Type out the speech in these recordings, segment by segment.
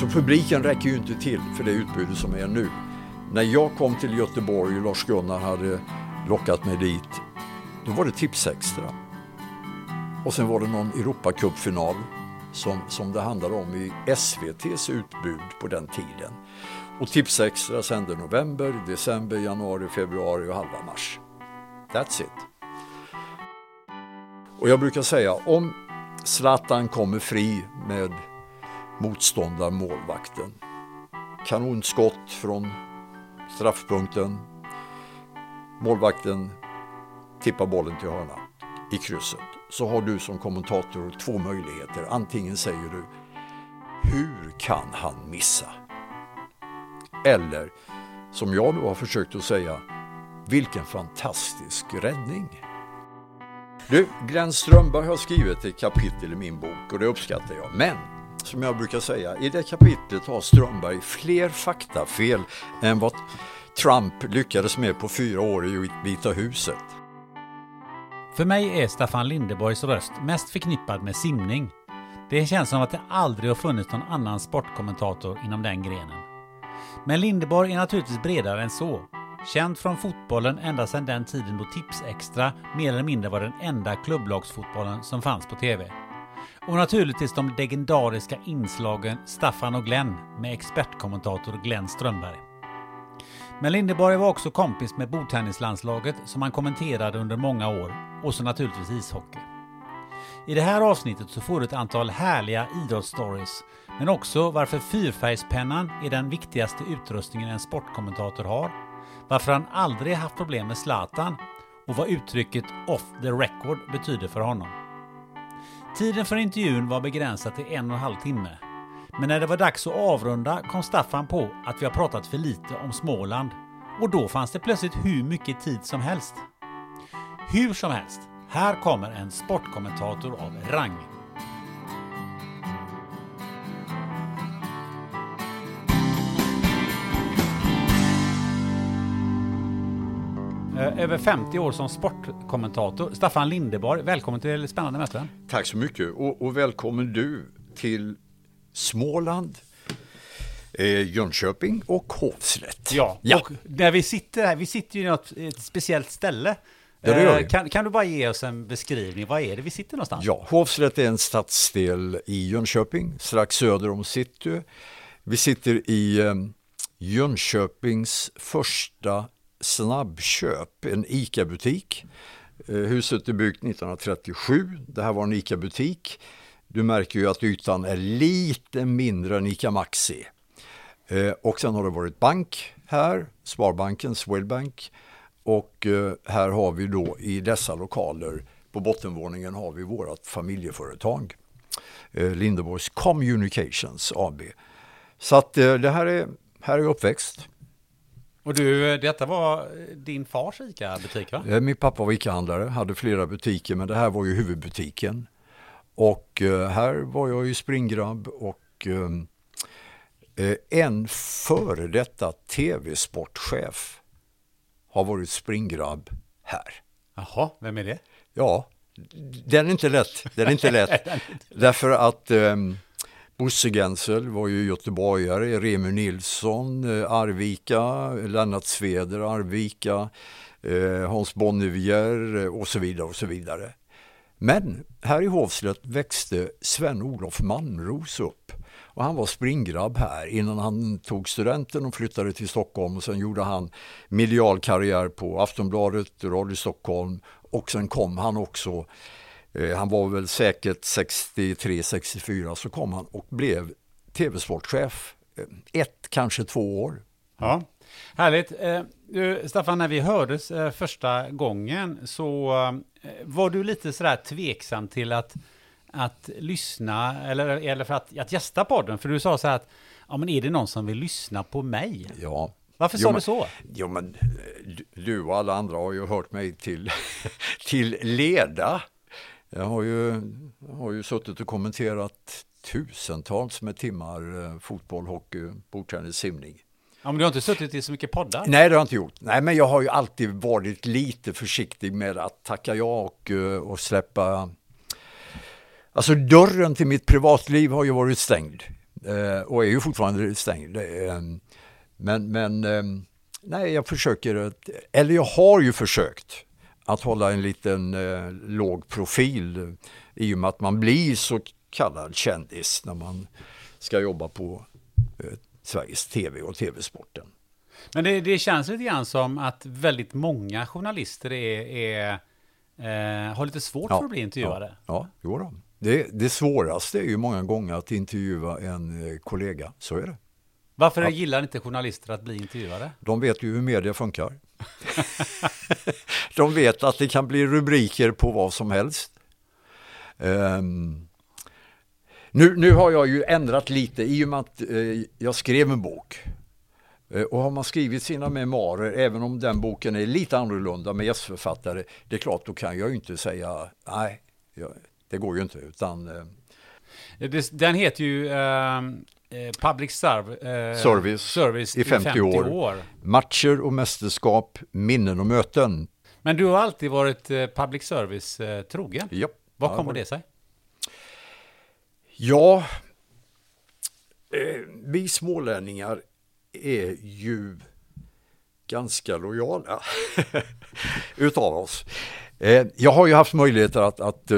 Så publiken räcker ju inte till för det utbudet som är nu. När jag kom till Göteborg och Lars-Gunnar hade lockat mig dit, då var det Tipsextra. Och sen var det någon Europacupfinal som, som det handlade om i SVTs utbud på den tiden. Och Tipsextra sände november, december, januari, februari och halva mars. That's it. Och jag brukar säga, om Zlatan kommer fri med motståndarmålvakten. Kanonskott från straffpunkten. Målvakten tippar bollen till hörna i krysset. Så har du som kommentator två möjligheter. Antingen säger du Hur kan han missa? Eller som jag då har försökt att säga Vilken fantastisk räddning! Du, Glenn Strömberg har skrivit ett kapitel i min bok och det uppskattar jag. Men som jag brukar säga, i det kapitlet har Strömberg fler faktafel än vad Trump lyckades med på fyra år i Vita huset. För mig är Staffan Lindeborgs röst mest förknippad med simning. Det känns som att det aldrig har funnits någon annan sportkommentator inom den grenen. Men Lindeborg är naturligtvis bredare än så. Känd från fotbollen ända sedan den tiden då Tipsextra mer eller mindre var den enda klubblagsfotbollen som fanns på TV. Och naturligtvis de legendariska inslagen Staffan och Glenn med expertkommentator Glenn Strömberg. Men Lindeborg var också kompis med bordtennislandslaget som han kommenterade under många år och så naturligtvis ishockey. I det här avsnittet så får du ett antal härliga idrottsstories men också varför fyrfärgspennan är den viktigaste utrustningen en sportkommentator har, varför han aldrig haft problem med Zlatan och vad uttrycket off the record betyder för honom. Tiden för intervjun var begränsad till en och en halv timme. Men när det var dags att avrunda kom Staffan på att vi har pratat för lite om Småland. Och då fanns det plötsligt hur mycket tid som helst. Hur som helst, här kommer en sportkommentator av rang. Över 50 år som sportkommentator. Staffan Lindeborg, välkommen till Spännande möten. Tack så mycket och, och välkommen du till Småland, eh, Jönköping och Hovslätt. Ja, ja. och när vi sitter här, vi sitter ju i något, ett speciellt ställe. Ja, det gör Eh, kan, kan du bara ge oss en beskrivning, vad är det vi sitter någonstans? Ja, Hovslätt är en stadsdel i Jönköping, strax söder om city. Vi sitter i eh, Jönköpings första snabbköp, en ICA-butik. Eh, huset är byggt 1937, det här var en ICA-butik. Du märker ju att ytan är lite mindre än ICA Maxi. Eh, och sen har det varit bank här, Sparbanken, Swedbank. Och eh, här har vi då i dessa lokaler, på bottenvåningen har vi vårt familjeföretag. Lindeborgs Communications AB. Så att det här är, här är jag uppväxt. Och du, eh, detta var eh, din fars ICA-butik va? Eh, Min pappa var ICA-handlare, hade flera butiker men det här var ju huvudbutiken. Och här var jag ju springgrabb och en före detta tv-sportchef har varit springgrabb här. Jaha, vem är det? Ja, den är inte lätt. Den är inte lätt. Därför att eh, Bosse Gensel var ju göteborgare, Remy Nilsson, eh, Arvika, Lennart Sveder, Arvika, eh, Hans Bonnevier eh, och så vidare och så vidare. Men här i Hovslätt växte Sven-Olof Malmros upp och han var springgrabb här innan han tog studenten och flyttade till Stockholm och sen gjorde han medial karriär på Aftonbladet, Radio Stockholm och sen kom han också, han var väl säkert 63-64, så kom han och blev tv-sportchef eh, ett, kanske två år. Ja, härligt. Eh, du, Staffan, när vi hördes eh, första gången så eh, var du lite sådär tveksam till att, att lyssna eller, eller för att, att gästa podden. För du sa så här att, ja men är det någon som vill lyssna på mig? Ja. Varför Jo, sa men- du så? Jo men eh, du och alla andra har ju hört mig till, till leda. Jag har ju, jag har ju suttit och kommenterat tusentals med timmar eh, fotboll, hockey, bordtennis, simning. Ja, men du har inte suttit i så mycket poddar? Nej, det har jag inte gjort. Nej, men jag har ju alltid varit lite försiktig med att tacka ja och, eh, och släppa... Alltså dörren till mitt privatliv har ju varit stängd eh, och är ju fortfarande stängd. Men, men nej, jag försöker, eller jag har ju försökt att hålla en liten eh, låg profil eh, i och med att man blir så kallad kändis när man ska jobba på eh, Sveriges TV och TV-sporten. Men det, det känns lite grann som att väldigt många journalister är, är, eh, har lite svårt för att bli intervjuade. Ja, ja då. Det, det svåraste är ju många gånger att intervjua en eh, kollega, så är det. Varför gillar inte journalister att bli intervjuade? De vet ju hur media funkar. De vet att det kan bli rubriker på vad som helst. Um, nu, nu har jag ju ändrat lite i och med att eh, jag skrev en bok. Eh, och har man skrivit sina memoarer, även om den boken är lite annorlunda med gästförfattare, det är klart, då kan jag ju inte säga nej, jag, det går ju inte. Utan, eh, den heter ju ehm, eh, Public serv, eh, Service Service i 50 år. Matcher och mästerskap, minnen och möten. Men du har alltid varit eh, public service eh, trogen. Ja. Vad kommer det- sig? Ja, vi smålänningar är ju ganska lojala utav oss. Jag har ju haft möjligheter att, att,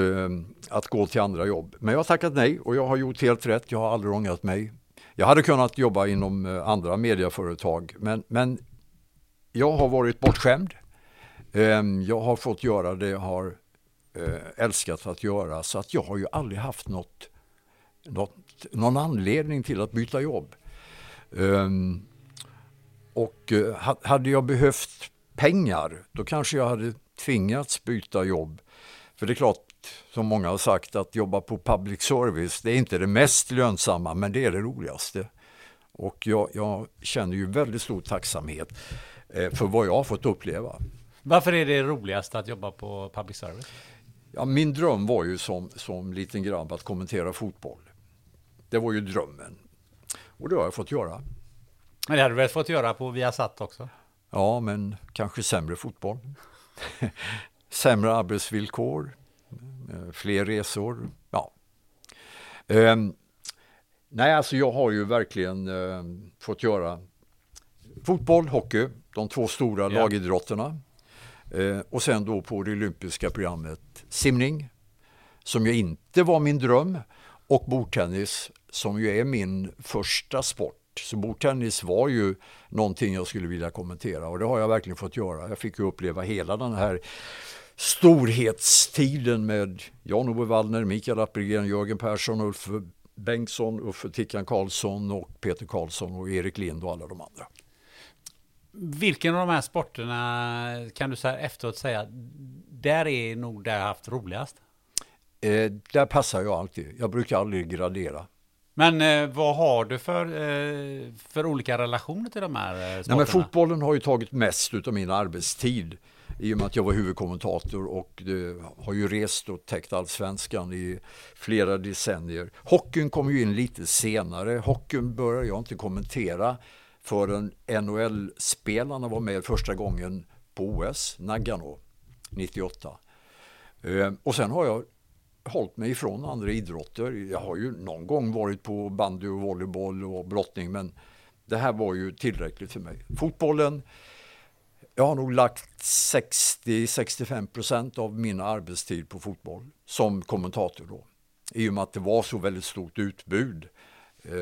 att gå till andra jobb, men jag har tackat nej och jag har gjort helt rätt. Jag har aldrig ångrat mig. Jag hade kunnat jobba inom eh, andra medieföretag, men, men jag har varit bortskämd. Ehm, jag har fått göra det jag har eh, älskat att göra, så att jag har ju aldrig haft något något, någon anledning till att byta jobb. Ehm, och eh, hade jag behövt pengar, då kanske jag hade tvingats byta jobb. För det är klart, som många har sagt, att jobba på public service, det är inte det mest lönsamma, men det är det roligaste. Och jag, jag känner ju väldigt stor tacksamhet eh, för vad jag har fått uppleva. Varför är det roligast att jobba på public service? Ja, min dröm var ju som, som liten grabb att kommentera fotboll. Det var ju drömmen. Och det har jag fått göra. Men det hade du väl fått göra på Viasat också? Ja, men kanske sämre fotboll. sämre arbetsvillkor, fler resor. Ja. Ehm, nej, alltså jag har ju verkligen eh, fått göra fotboll, hockey, de två stora Ja. lagidrotterna. Eh, och sen då på det olympiska programmet simning, som ju inte var min dröm, och bordtennis, som ju är min första sport. Så bordtennis var ju någonting jag skulle vilja kommentera och det har jag verkligen fått göra. Jag fick ju uppleva hela den här storhetstiden med Jan-Ove Wallner, Mikael Appelgren, Jörgen Persson, Ulf Bengtsson, Uffe Tickan Karlsson och Peter Karlsson och Erik Lind och alla de andra. Vilken av de här sporterna kan du så här efteråt säga, där är nog där jag haft roligast? Eh, där passar jag alltid. Jag brukar aldrig gradera. Men eh, vad har du för, eh, för olika relationer till de här eh, sporterna? Nej, men fotbollen har ju tagit mest av min arbetstid i och med att jag var huvudkommentator och har ju rest och täckt allsvenskan i flera decennier. Hockeyn kom ju in lite senare. Hockeyn började jag inte kommentera förrän NHL-spelarna var med första gången på OS, Nagano, 98. Ehm, och sen har jag hållit mig ifrån andra idrotter. Jag har ju någon gång varit på bandy och volleyboll och brottning men det här var ju tillräckligt för mig. Fotbollen, jag har nog lagt 60-65 procent av min arbetstid på fotboll som kommentator då. I och med att det var så väldigt stort utbud eh,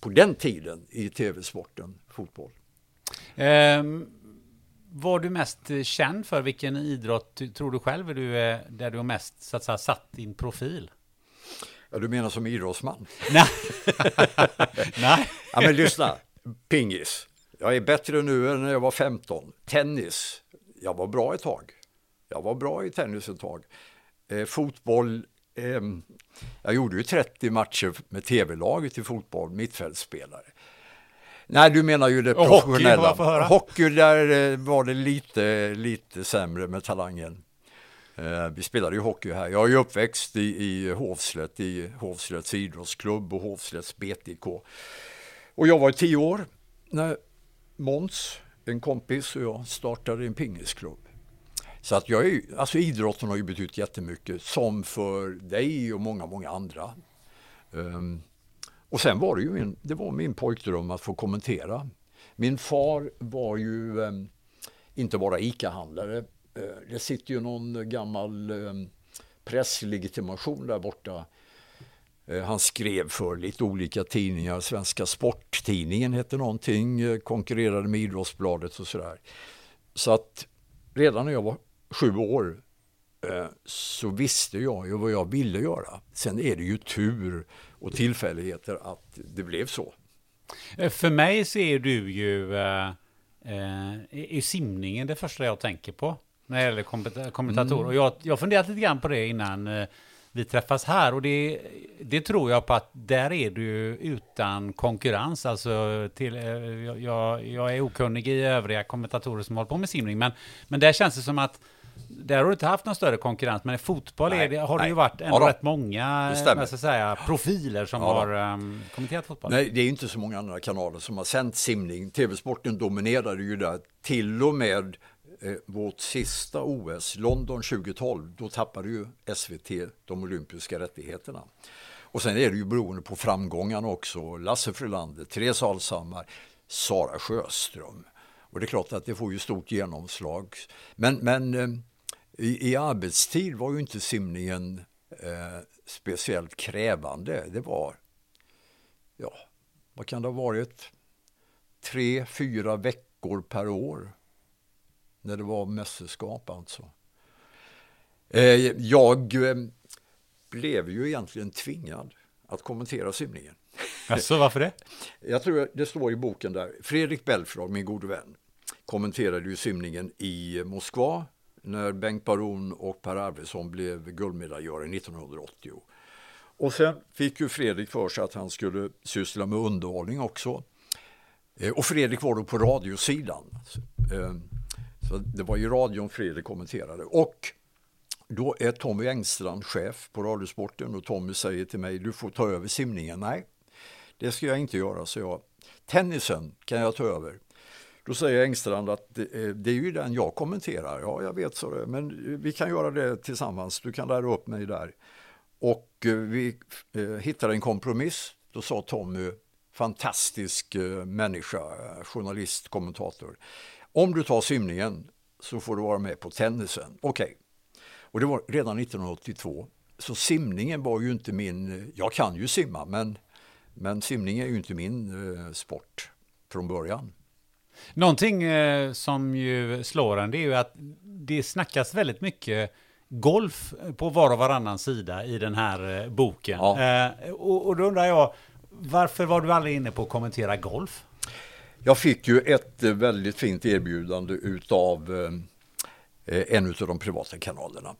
på den tiden i tv-sporten fotboll. Um, var du mest känd för? Vilken idrott tror du själv är du, är där du har mest så att säga, satt din profil? Ja, du menar som idrottsman? Nej. Nej. Ja, men lyssna. Pingis. Jag är bättre nu än när jag var 15. Tennis. Jag var bra ett tag. Jag var bra i tennis ett tag. Eh, fotboll. Eh, jag gjorde ju 30 matcher med tv-laget i fotboll, mittfältspelare. Nej, du menar ju det professionella. Hockey, hockey där eh, var det lite, lite sämre med talangen. Eh, vi spelade ju hockey här. Jag är uppväxt i, i Hovslätt, i Hovslätts idrottsklubb och Hovslätts BTK. Och jag var tio år när Måns, en kompis och jag startade en pingisklubb. Så att jag är, alltså idrotten har ju betytt jättemycket, som för dig och många, många andra. Um, och sen var det ju min, det var min pojkdröm att få kommentera. Min far var ju um, inte bara ICA-handlare. Uh, det sitter ju någon gammal um, presslegitimation där borta han skrev för lite olika tidningar. Svenska Sporttidningen hette någonting, eh, konkurrerade med Idrottsbladet och sådär. Så att redan när jag var sju år eh, så visste jag ju vad jag ville göra. Sen är det ju tur och tillfälligheter att det blev så. För mig ser du ju är simningen det första jag tänker på när det gäller kommentator. Mm. Och jag, jag funderat lite grann på det innan vi träffas här och det, det tror jag på att där är du utan konkurrens. Alltså till, eh, jag, jag är okunnig i övriga kommentatorer som håller på med simning, men, men där känns det som att där har du inte haft någon större konkurrens, men i fotboll nej, det, har nej. det ju varit ändå ja, rätt många jag ska säga, profiler som ja, har um, kommenterat fotboll. Nej, det är inte så många andra kanaler som har sänt simning. TV-sporten dominerade ju där, till och med eh, vårt sista OS, London 2012, då tappade ju SVT de olympiska rättigheterna. Och sen är det ju beroende på framgångarna också. Lasse Frölander, Therese Alshammar, Sara Sjöström. Och det är klart att det får ju stort genomslag. Men, men eh, i, i, arbetstid var ju inte simningen eh, speciellt krävande. Det var, ja, vad kan det ha varit? Tre, fyra veckor per år när det var mästerskap alltså. Eh, jag eh, blev ju egentligen tvingad att kommentera simningen. Alltså, varför det? Jag tror det står i boken där. Fredrik Belfrage, min gode vän, kommenterade ju simningen i Moskva när Bengt Baron och Per Arvidsson blev guldmedaljörer 1980. Och sen fick ju Fredrik för sig att han skulle syssla med underhållning också. Eh, och Fredrik var då på radiosidan. Så det var ju radion Fredrik kommenterade. Och då är Tommy Engstrand chef på Radiosporten och Tommy säger till mig, du får ta över simningen. Nej, det ska jag inte göra, så jag. Tennisen kan jag ta över. Då säger Engstrand att det, eh, är ju den jag kommenterar. Ja, jag vet så det men eh, vi kan göra det tillsammans. Du kan lära upp mig där. Och eh, vi hittade en kompromiss. Då sa Tommy, fantastisk människa, journalist, kommentator. Om du tar simningen så får du vara med på tennisen. Okej. Okay. Och det var redan 1982. Så simningen var ju inte min, jag kan ju simma men, men simning är ju inte min eh, sport från början. Någonting eh, som ju slår en det är ju att det snackas väldigt mycket golf på var och varannan sida i den här eh, boken. Ja. Eh, och, och då undrar jag, varför var du aldrig inne på att kommentera golf? Jag fick ju ett eh, väldigt fint erbjudande utav eh, eh, en av de privata kanalerna.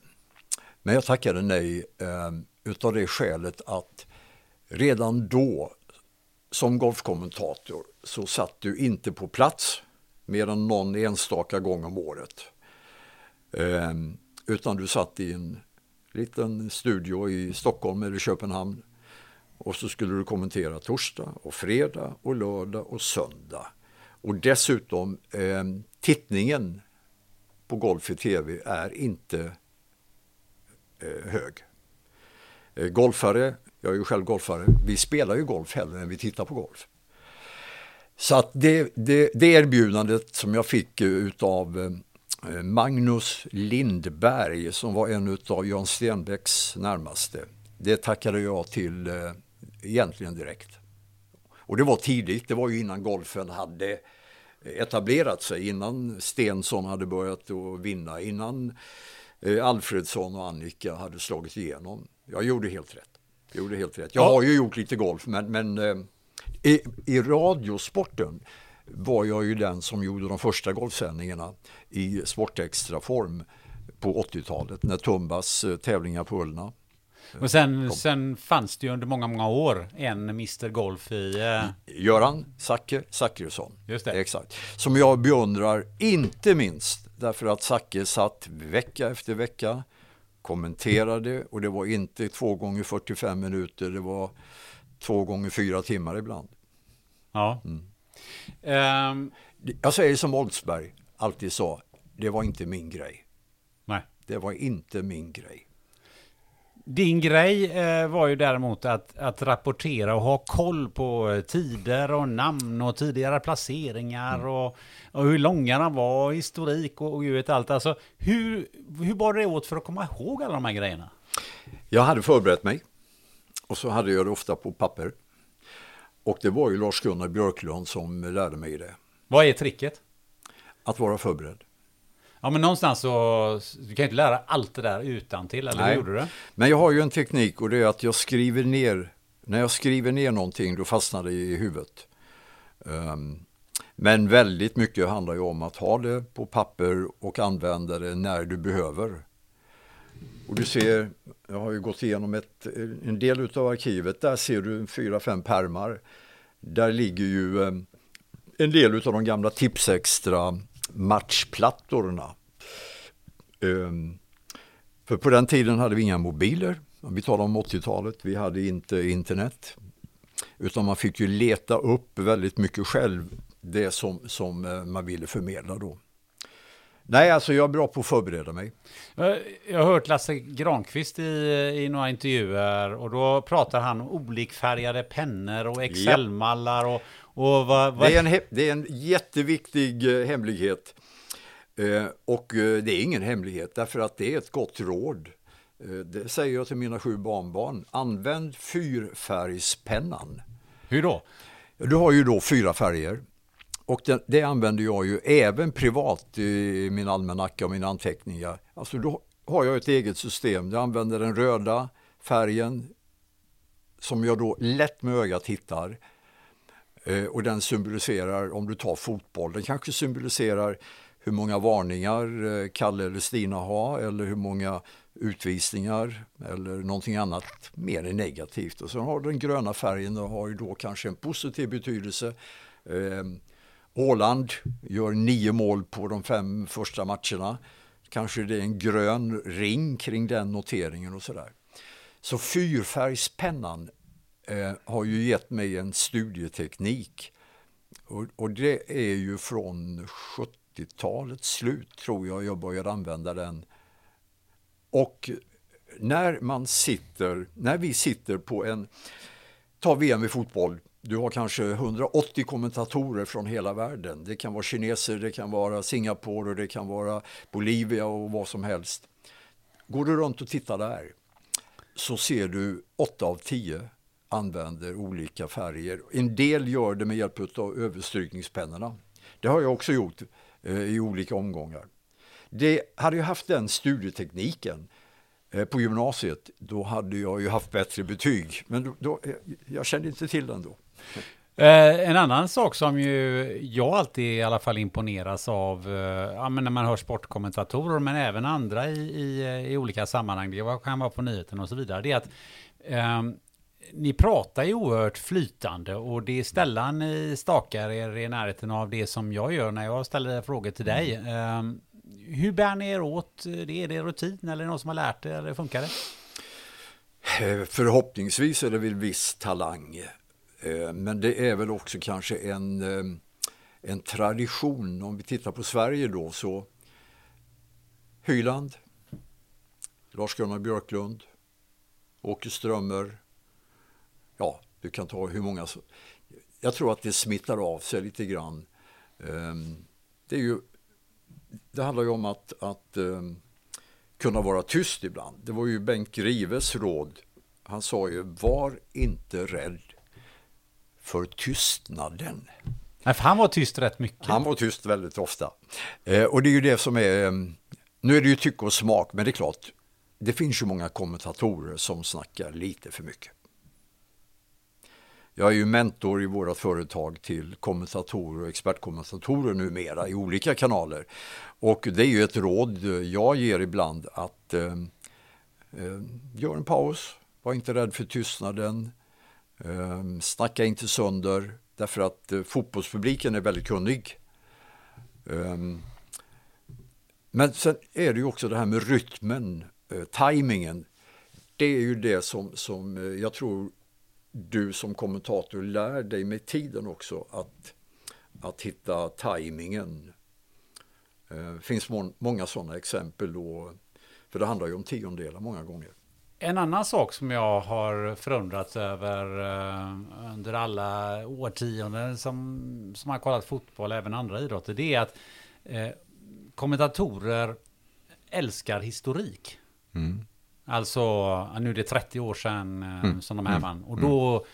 Men jag tackade nej utav det skälet att redan då som golfkommentator så satt du inte på plats mer än någon enstaka gång om året. Utan du satt i en liten studio i Stockholm eller Köpenhamn och så skulle du kommentera torsdag och fredag och lördag och söndag. Och dessutom eh, tittningen på golf i tv är inte eh, hög. Eh, golfare, jag är ju själv golfare, vi spelar ju golf hellre än vi tittar på golf. Så att det, det, det erbjudandet som jag fick eh, utav eh, eh, Magnus Lindberg som var en av Jan Stenbecks närmaste, det tackade jag till egentligen direkt. Och det var tidigt, det var ju innan golfen hade etablerat sig, innan Stensson hade börjat att vinna, innan eh, Alfredsson och Annika hade slagit igenom. Jag gjorde helt rätt. Jag gjorde helt rätt. Jag har ju gjort lite golf, men, men eh, i, i radiosporten var jag ju den som gjorde de första golfsändningarna i Sportextra-form på 80-talet när Tumbas eh, tävlingar på Ullna och sen, sen fanns det ju under många, många år en Mr Golf i... Eh... Göran Zacke Zackrisson. Just det. Exakt. Som jag beundrar, inte minst därför att Zacke satt vecka efter vecka, kommenterade och det var inte två gånger 45 minuter, det var två gånger fyra timmar ibland. Ja. Mm. Um... Jag säger som Oldsberg alltid sa, det var inte min grej. Nej. Det var inte min grej. Din grej eh, var ju däremot att, att rapportera och ha koll på eh, tider och namn och tidigare placeringar mm. och, och, hur långa de var, historik och, och vet allt. Alltså, hur, hur bar det åt för att komma ihåg alla de här grejerna? Jag hade förberett mig och så hade jag det ofta på papper. Och det var ju Lars-Gunnar Björklund som lärde mig det. Vad är tricket? Att vara förberedd. Ja, men någonstans så, du kan inte lära allt det där utan till eller Nej. hur gjorde du? Men jag har ju en teknik och det är att jag skriver ner, när jag skriver ner någonting då fastnar det i huvudet. Um, men väldigt mycket handlar ju om att ha det på papper och använda det när du behöver. Och du ser, jag har ju gått igenom ett, en del av arkivet, där ser du fyra, fem permar. Där ligger ju um, en del av de gamla Tipsextra matchplattorna. Um, för på den tiden hade vi inga mobiler. Vi talar om 80-talet. Vi hade inte internet. Utan man fick ju leta upp väldigt mycket själv det som, som eh, man ville förmedla då. Nej, alltså jag är bra på att förbereda mig. Jag har hört Lasse Granqvist i, i några intervjuer och då pratar han om olikfärgade pennor och Excel-mallar och, och vad, vad... Det, är en, det är en jätteviktig eh, hemlighet. Eh, och eh, det är ingen hemlighet därför att det är ett gott råd. Eh, det säger jag till mina sju barnbarn. Använd fyrfärgspennan. Hur då? Du har ju då fyra färger. Och det, det använder jag ju även privat i min almanacka och mina anteckningar. Alltså då har jag ett eget system. Jag använder den röda färgen som jag då lätt med ögat hittar. Eh, och den symboliserar, om du tar fotboll, den kanske symboliserar hur många varningar eh, Kalle eller Stina har eller hur många utvisningar eller någonting annat mer negativt. Och sen har den gröna färgen och har ju då kanske en positiv betydelse. Eh, Åland gör nio mål på de fem första matcherna. Kanske det är en grön ring kring den noteringen och sådär. Så fyrfärgspennan eh, har ju gett mig en studieteknik. Och, och det är ju från 70-talets slut tror jag jag började använda den. Och när man sitter, när vi sitter på en, ta VM i fotboll, du har kanske 180 kommentatorer från hela världen. Det kan vara kineser, det kan vara Singapore och det kan vara Bolivia och vad som helst. Går du runt och tittar där så ser du 8 av 10 använder olika färger. En del gör det med hjälp av överstrykningspennorna. Det har jag också gjort eh, i olika omgångar. Det hade jag haft den studietekniken eh, på gymnasiet, då hade jag ju haft bättre betyg. Men då, då, eh, jag kände inte till den då. Eh, en annan sak som ju jag alltid i alla fall imponeras av, eh, ja, när man hör sportkommentatorer, men även andra i, i, eh, i olika sammanhang, det kan vara på nyheten och så vidare, det är att eh, ni pratar ju oerhört flytande och det är sällan ni stakar er i närheten av det som jag gör när jag ställer frågor till dig. Mm. hur bär ni er åt? Det är det rutin eller någon som har lärt det eller funkar det? Eh, förhoppningsvis är det väl viss talang. Eh, men det är väl också kanske en, eh, en tradition. Om vi tittar på Sverige då så Hyland, Lars-Gunnar Björklund, Åke Strömmer. Du kan ta hur många. Jag tror att det smittar av sig lite grann. Ehm, det, är ju, det handlar ju om att, att ehm, kunna vara tyst ibland. Det var ju Bengt Grives råd. Han sa ju, var inte rädd för tystnaden. Nej, för han var tyst rätt mycket. Han var tyst väldigt ofta. Eh, och det är ju det som är, ehm, nu är det ju tycke och smak, men det är klart, det finns ju många kommentatorer som snackar lite för mycket. Jag är ju mentor i vårt företag till kommentatorer och expertkommentatorer numera i olika kanaler. Och det är ju ett råd jag ger ibland att eh, eh, gör en paus, var inte rädd för tystnaden, eh, snacka inte sönder därför att eh, fotbollspubliken är väldigt kunnig. Eh, men sen är det ju också det här med rytmen, eh, tajmingen. Det är ju det som, som eh, jag tror du som kommentator lär dig med tiden också att, att hitta tajmingen. Det eh, finns må många sådana exempel då, för det handlar ju om tiondelar många gånger. En annan sak som jag har förundrats över uh, under alla årtionden som, som har kollat fotboll, även andra idrotter, det är att uh, kommentatorer älskar historik. Mm. Alltså, nu är det 30 år sedan uh, mm. som de här mm. vann. Och då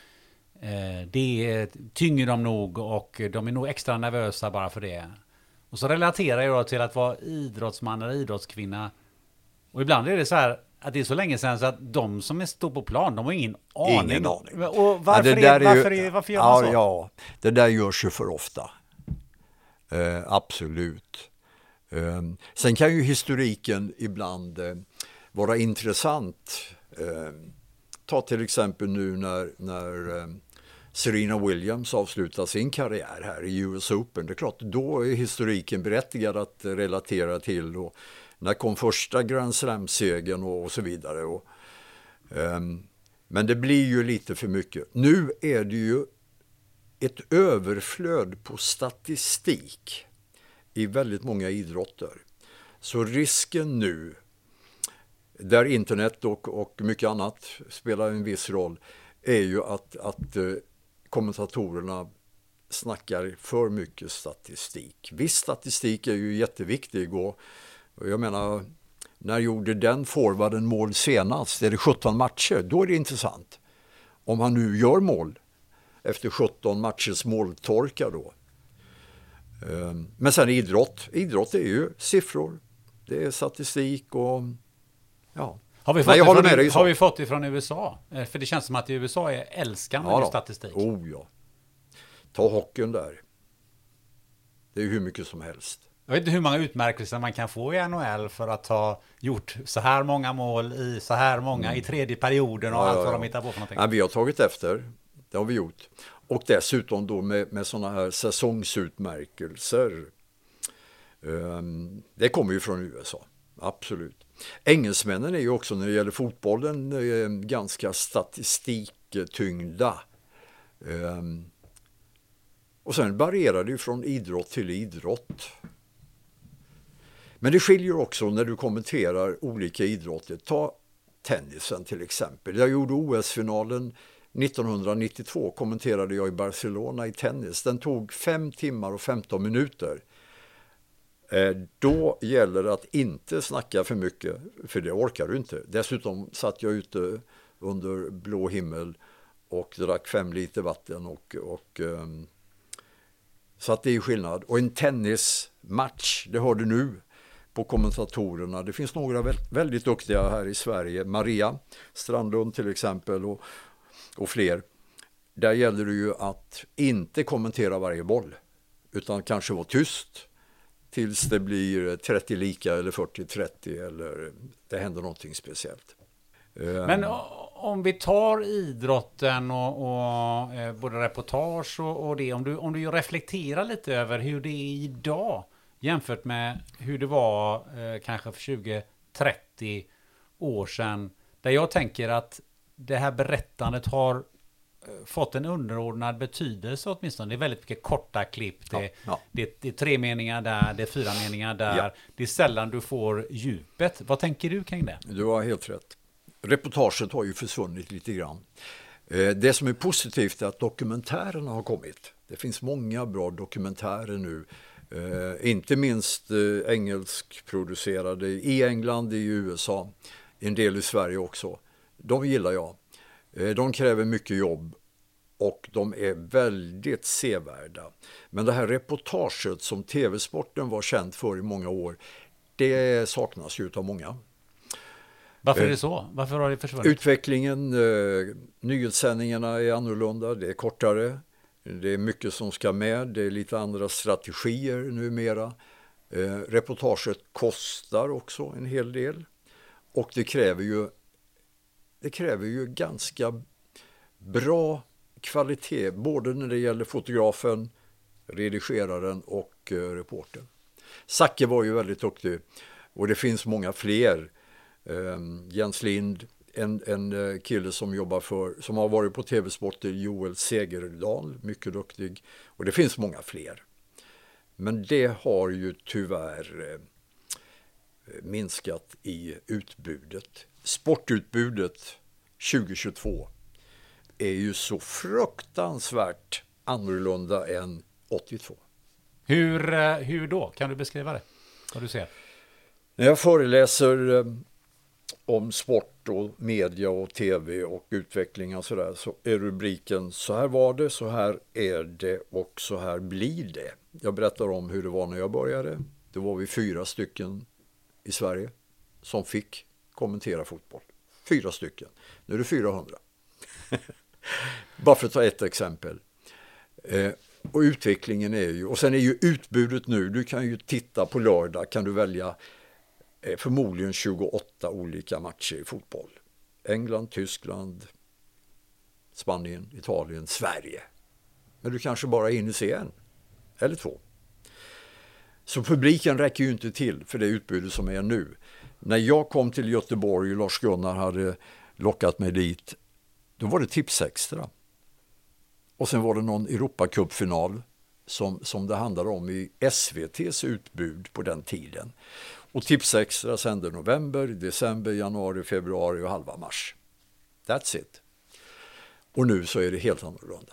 det tynger de nog och de är nog extra nervösa bara för det. Och så relaterar jag till att vara idrottsman eller idrottskvinna. Och ibland är det så här att det är så länge sedan så att de som står på plan, de har ingen aning. Ingen aning. Och varför, ja, är, varför, är, varför gör man så? Ja, det där görs ju för ofta. Eh, absolut. Eh, sen kan ju historiken ibland eh, vara intressant. Eh, ta till exempel nu när, när eh, Serena Williams avslutar sin karriär här i US Open. Det är klart, då är historiken berättigad att relatera till. Och när kom första Grand Slam-segern och, och, så vidare. Och, um, men det blir ju lite för mycket. Nu är det ju ett överflöd på statistik i väldigt många idrotter. Så risken nu, där internet och, och mycket annat spelar en viss roll, är ju att, att eh, kommentatorerna snackar för mycket statistik. Viss statistik är ju jätteviktig och jag menar, när gjorde den forwarden mål senast? Är det 17 matcher? Då är det intressant. Om han nu gör mål efter 17 matchers måltorka då. Ehm, men sen idrott. Idrott är ju siffror. Det är statistik och ja. Har vi, fått Nej, jag håller med dig. Har vi fått det från USA? Eh, för det känns som att i USA är älskande ja, statistik. Oh ja. Ta hockeyn där. Det är hur mycket som helst. Jag vet inte hur många utmärkelser man kan få i NHL för att ha gjort så här många mål i så här många mm. i tredje perioden och ja, allt vad ja, de hittar på för någonting. Ja, vi har tagit efter. Det har vi gjort. Och dessutom då med, med sådana här säsongsutmärkelser. Um, det kommer ju från USA. Absolut. Engelsmännen är ju också när det gäller fotbollen eh, ganska statistiktyngda. Ehm, och sen varierar det ju från idrott till idrott. Men det skiljer också när du kommenterar olika idrotter. Ta tennisen till exempel. Jag gjorde OS-finalen 1992 kommenterade jag i Barcelona i tennis. Den tog 5 timmar och 15 minuter. Eh, då gäller det att inte snacka för mycket, för det orkar du inte. Dessutom satt jag ute under blå himmel och drack fem liter vatten. Och, och, ehm, så att det är skillnad. Och en tennismatch, det hör du nu på kommentatorerna. Det finns några väldigt duktiga här i Sverige. Maria Strandlund till exempel och, och fler. Där gäller det ju att inte kommentera varje boll utan kanske vara tyst tills det blir 30 lika eller 40-30 eller det händer någonting speciellt. Eh, Men om vi tar idrotten och, och eh, både reportage och, och, det, om du, om du reflekterar lite över hur det är idag jämfört med hur det var eh, kanske för 20-30 år sedan. Där jag tänker att det här berättandet har fått en underordnad betydelse åtminstone. Det är väldigt mycket korta klipp. Det, Ja, ja. det, det är tre meningar där, det är fyra meningar där. Ja. Det är sällan du får djupet. Vad tänker du kring det? Du har helt rätt. Reportaget har ju försvunnit lite grann. Eh, Det som är positivt är att dokumentärerna har kommit. Det finns många bra dokumentärer nu. Eh, Inte minst eh, engelskproducerade i England, i USA, en del i Sverige också. De gillar jag. Eh, De kräver mycket jobb och de är väldigt sevärda. Men det här reportaget som tv-sporten var känd för i många år, det saknas ju av många. Varför är Eh, det så? Varför har det försvunnit? Utvecklingen, eh, nyhetssändningarna är annorlunda, det är kortare, det är mycket som ska med, det är lite andra strategier numera. Eh, reportaget kostar också en hel del och det kräver ju, det kräver ju ganska bra kvalitet både när det gäller fotografen, redigeraren och eh, reportern. Zacke var ju väldigt duktig och det finns många fler. Ehm, Jens Lind, en, en eh, kille som jobbar för, som har varit på TV-sporter, eh, Joel Segerdahl, mycket duktig. Och det finns många fler. Men det har ju tyvärr eh, minskat i utbudet. Sportutbudet 2022 är ju så fruktansvärt annorlunda än 82. Hur, eh, hur då? Kan du beskriva det? Vad du ser? När jag föreläser eh, om sport och media och tv och utveckling och sådär så är rubriken så här var det, så här är det och så här blir det. Jag berättar om hur det var när jag började. Då var vi fyra stycken i Sverige som fick kommentera fotboll. Fyra stycken. Nu är det 400. Bara för att ta ett exempel. Eh, och utvecklingen är ju, och sen är ju utbudet nu, du kan ju titta på lördag, kan du välja eh, förmodligen 28 olika matcher i fotboll. England, Tyskland, Spanien, Italien, Sverige. Men du kanske bara hinner se en eller två. Så publiken räcker ju inte till för det utbudet som är nu. När jag kom till Göteborg och Lars-Gunnar hade lockat mig dit, då var det Tipsextra. Och sen var det någon Europacupfinal som, som det handlade om i SVTs utbud på den tiden. Och Tipsextra sände november, december, januari, februari och halva mars. That's it. Och nu så är det helt annorlunda.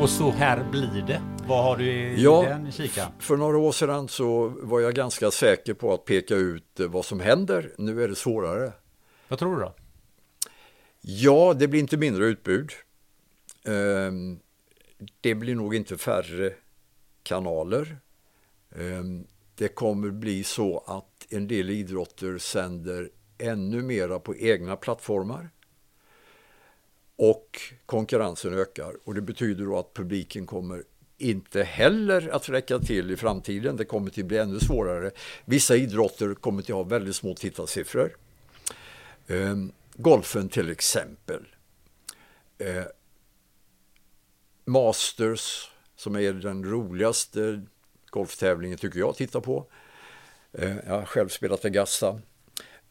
Och så här blir det. Vad har du i Ja, den kikaren? För några år sedan så var jag ganska säker på att peka ut eh, vad som händer. Nu är det svårare. Vad tror du då? Ja, det blir inte mindre utbud. Ehm, Det blir nog inte färre kanaler. Ehm, Det kommer bli så att en del idrotter sänder ännu mera på egna plattformar. Och konkurrensen ökar och det betyder då att publiken kommer inte heller att räcka till i framtiden. Det kommer att bli ännu svårare. Vissa idrotter kommer att ha väldigt små tittarsiffror. Ehm, golfen till exempel. Ehm, Masters, som är den roligaste golftävlingen tycker jag att titta på. Ehm, jag har själv spelat Augusta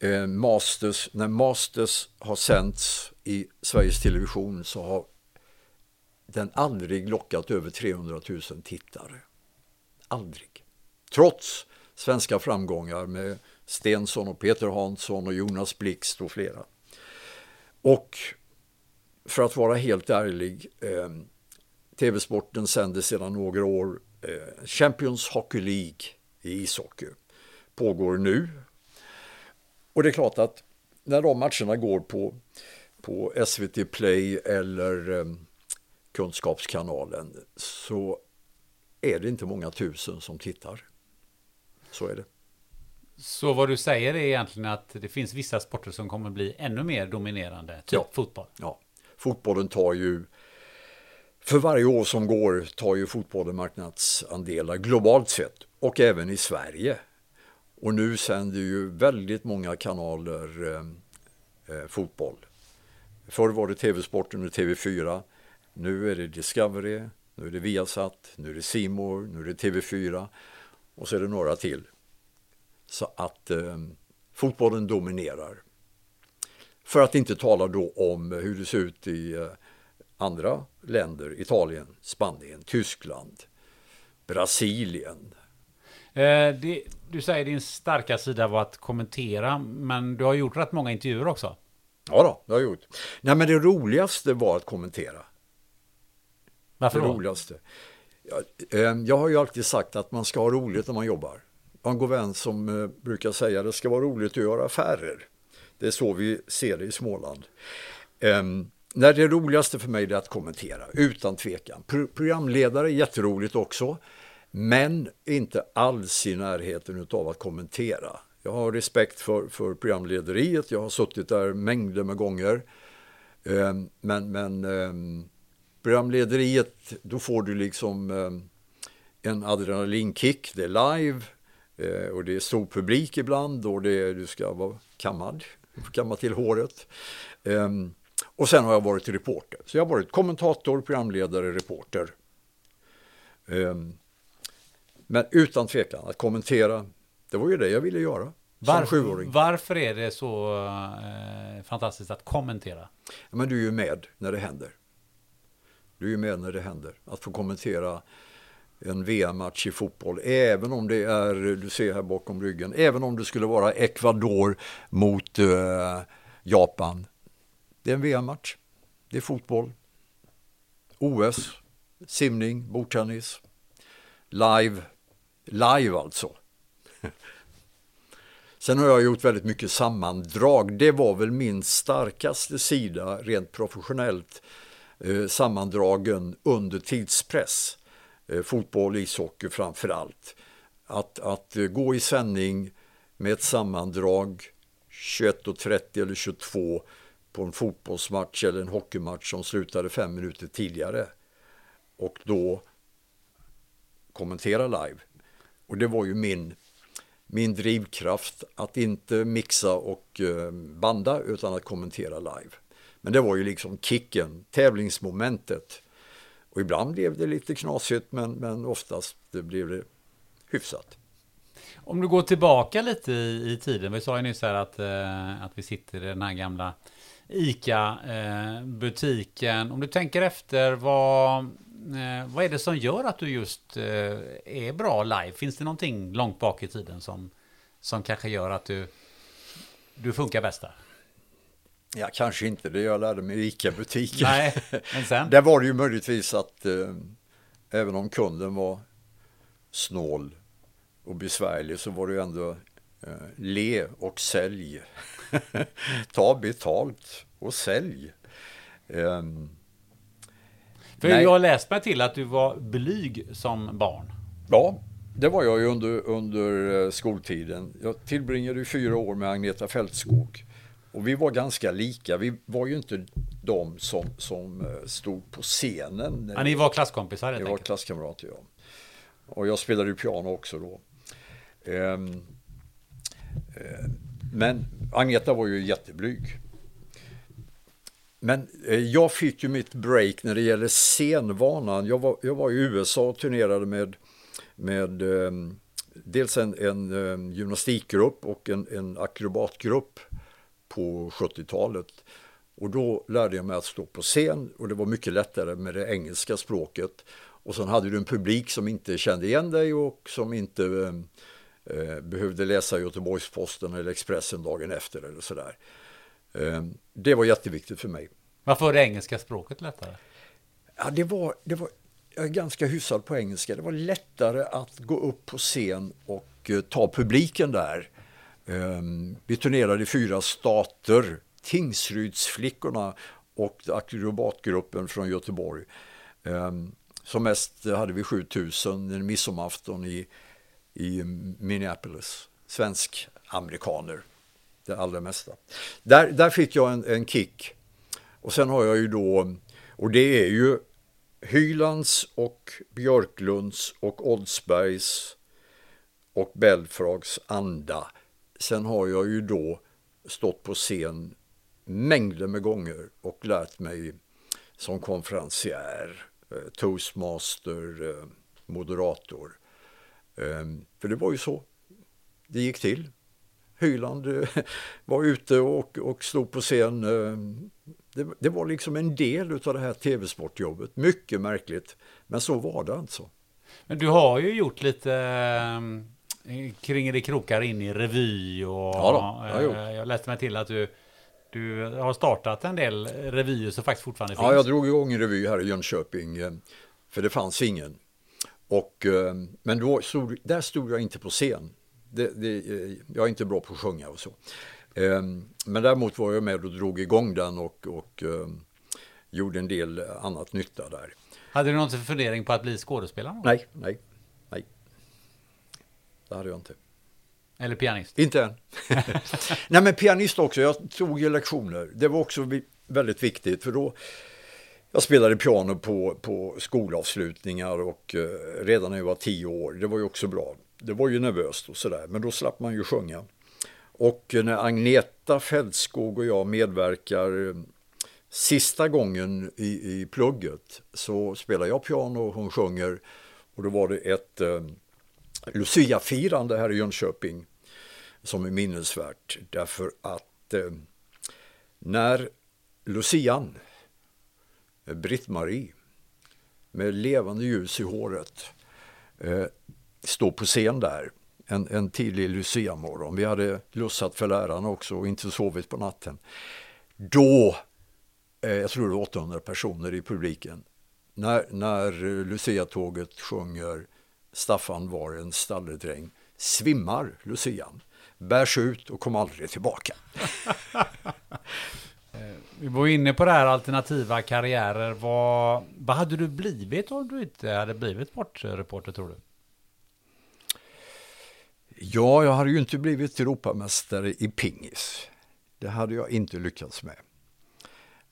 eh, Masters, när Masters har sänts i Sveriges Television så har den aldrig lockat över 300 000 tittare. Aldrig. Trots svenska framgångar med Stensson och Peter Hansson och Jonas Blixt och flera. Och för att vara helt ärlig, eh, TV-sporten sänder sedan några år eh, Champions Hockey League i ishockey. Pågår nu. Och det är klart att när de matcherna går på, på SVT Play eller eh, Kunskapskanalen så är det inte många tusen som tittar. Så är det. Så vad du säger är egentligen att det finns vissa sporter som kommer bli ännu mer dominerande, typ Ja. fotboll. Ja, fotbollen tar ju, för varje år som går tar ju fotbollen marknadsandelar globalt sett och även i Sverige. Och nu sänder ju väldigt många kanaler eh, eh, fotboll. Förr var det TV-sporten och TV4. Nu är det Discovery, nu är det Viasat, nu är det C More, nu är det TV4 och så är det några till. Så att eh, fotbollen dominerar. För att inte tala då om hur det ser ut i eh, andra länder, Italien, Spanien, Tyskland, Brasilien. Eh, det, du säger din starka sida var att kommentera, men du har gjort rätt många intervjuer också. Ja då, det har jag gjort. Nej men det roligaste var att kommentera. Varför det då? roligaste. Jag, eh, jag har ju alltid sagt att man ska ha roligt när man jobbar. Jag har en god vän som eh, brukar säga att det ska vara roligt att göra affärer. Det är så vi ser det i Småland. Eh, när det roligaste för mig är att kommentera, utan tvekan. Pro programledare är jätteroligt också, men inte alls i närheten av att kommentera. Jag har respekt för, för programlederiet, jag har suttit där mängder med gånger. Eh, men men eh, programlederiet, då får du liksom eh, en adrenalinkick, det är live eh, och det är stor publik ibland och det är, du ska vara kammad, kamma till håret. Eh, och sen har jag varit reporter, så jag har varit kommentator, programledare, reporter. Eh, men utan tvekan, att kommentera, det var ju det jag ville göra Varför, varför är det så eh, fantastiskt att kommentera? Ja, Men du är ju med när det händer. Du är ju med när det händer. Att få kommentera en VM-match i fotboll, även om det är, du ser här bakom ryggen, även om det skulle vara Ecuador mot eh, Japan. Det är en VM-match. Det är fotboll. OS, simning, bordtennis. Live. Live alltså. Sen har jag gjort väldigt mycket sammandrag. Det var väl min starkaste sida rent professionellt. Eh, sammandragen under tidspress. Eh, fotboll, ishockey framför allt. Att, att eh, gå i sändning med ett sammandrag 21.30 eller 22 på en fotbollsmatch eller en hockeymatch som slutade fem minuter tidigare. Och då kommentera live. Och det var ju min min drivkraft att inte mixa och eh, banda utan att kommentera live. Men det var ju liksom kicken, tävlingsmomentet. Och ibland blev det lite knasigt men, men oftast blev det hyfsat. Om du går tillbaka lite i, i tiden, vi sa ju nyss här att, eh, att vi sitter i den här gamla ICA-butiken. Eh, Om du tänker efter, vad, eh, vad är det som gör att du just eh, är bra live? Finns det någonting långt bak i tiden som, som kanske gör att du, du funkar bäst där? Ja, kanske inte det jag lärde mig i ICA-butiken. Nej, men sen? Där var det ju möjligtvis att eh, även om kunden var snål och besvärlig så var det ju ändå eh, le och sälj. Ta betalt och sälj. Ehm, För Nej. jag har läst mig till att du var blyg som barn. Ja, det var jag ju under, under eh, skoltiden. Jag tillbringade fyra år med Agneta Fältskog. Och vi var ganska lika. Vi var ju inte de som, som eh, stod på scenen. Ja, ni var klasskompisar helt Jag var klasskamrater, ja. Och jag spelade ju piano också då. Ehm, eh, men Agneta var ju jätteblyg. Men eh, jag fick ju mitt break när det gäller scenvanan. Jag var, jag var i USA och turnerade med, med um, dels en, en um, gymnastikgrupp och en, en akrobatgrupp på 70-talet. Och då lärde jag mig att stå på scen och det var mycket lättare med det engelska språket. Och sen hade du en publik som inte kände igen dig och som inte ehm, eh behövde läsa Göteborgs-Posten eller Expressen dagen efter eller sådär. Eh, det var jätteviktigt för mig. Varför var det engelska språket lättare? Ja, det var, det var jag är ganska hyfsad på engelska. Det var lättare att gå upp på scen och uh, ta publiken där. Um, vi turnerade i fyra stater. Tingsrydsflickorna och akrobatgruppen från Göteborg. Um, som mest hade vi 7000 en midsommarafton i, i Minneapolis. Svensk-amerikaner, det allra mesta. Där, där fick jag en, en kick. Och sen har jag ju då, och det är ju Hylands och Björklunds och Oldsbergs och Belfrags anda. Sen har jag ju då stått på scen mängder med gånger och lärt mig som konferencier, eh, toastmaster, eh, moderator. Ehm, för det var ju så det gick till. Hyland eh, var ute och, och stod på scen det, det, var liksom en del av det här tv-sportjobbet. Mycket märkligt, men så var det alltså. Men du har ju gjort lite eh, kring det krokar in i revy och ja då, jag, eh, jag läste mig till att du du har startat en del revyer som faktiskt fortfarande finns. Ja, jag drog igång en revy här i Jönköping, eh, för det fanns ingen. Och, eh, men då stod, där stod jag inte på scen. Det, det, jag är inte bra på att sjunga och så. Ehm, men däremot var jag med och drog igång den och, och ehm, gjorde en del annat nytta där. Hade du någon fundering på att bli skådespelare? Nej, nej, nej. Det hade jag inte. Eller pianist? Inte än. nej men pianist också, jag tog ju lektioner. Det var också väldigt viktigt för då jag spelade piano på, på skolavslutningar och eh, redan när jag var tio år, det var ju också bra. Det var ju nervöst och sådär, men då slapp man ju sjunga. Och när Agneta Fältskog och jag medverkar eh, sista gången i, i plugget så spelar jag piano och hon sjunger. Och då var det ett eh, Lucia-firande här i Jönköping som är minnesvärt. Därför att eh, när Lucian, eh, Britt-Marie, med levande ljus i håret, eh, stå på scen där en, en tidig Lucia-morgon. Vi hade lussat för lärarna också och inte sovit på natten. Då, eh, jag tror det var 800 personer i publiken, när, när Lucia-tåget sjunger Staffan var en stalledräng, svimmar Lucian, bärs ut och kom aldrig tillbaka. Eh, vi var inne på det här alternativa karriärer. Vad, vad hade du blivit om du inte hade blivit sportreporter tror du? Ja, jag hade ju inte blivit Europamästare i pingis. Det hade jag inte lyckats med.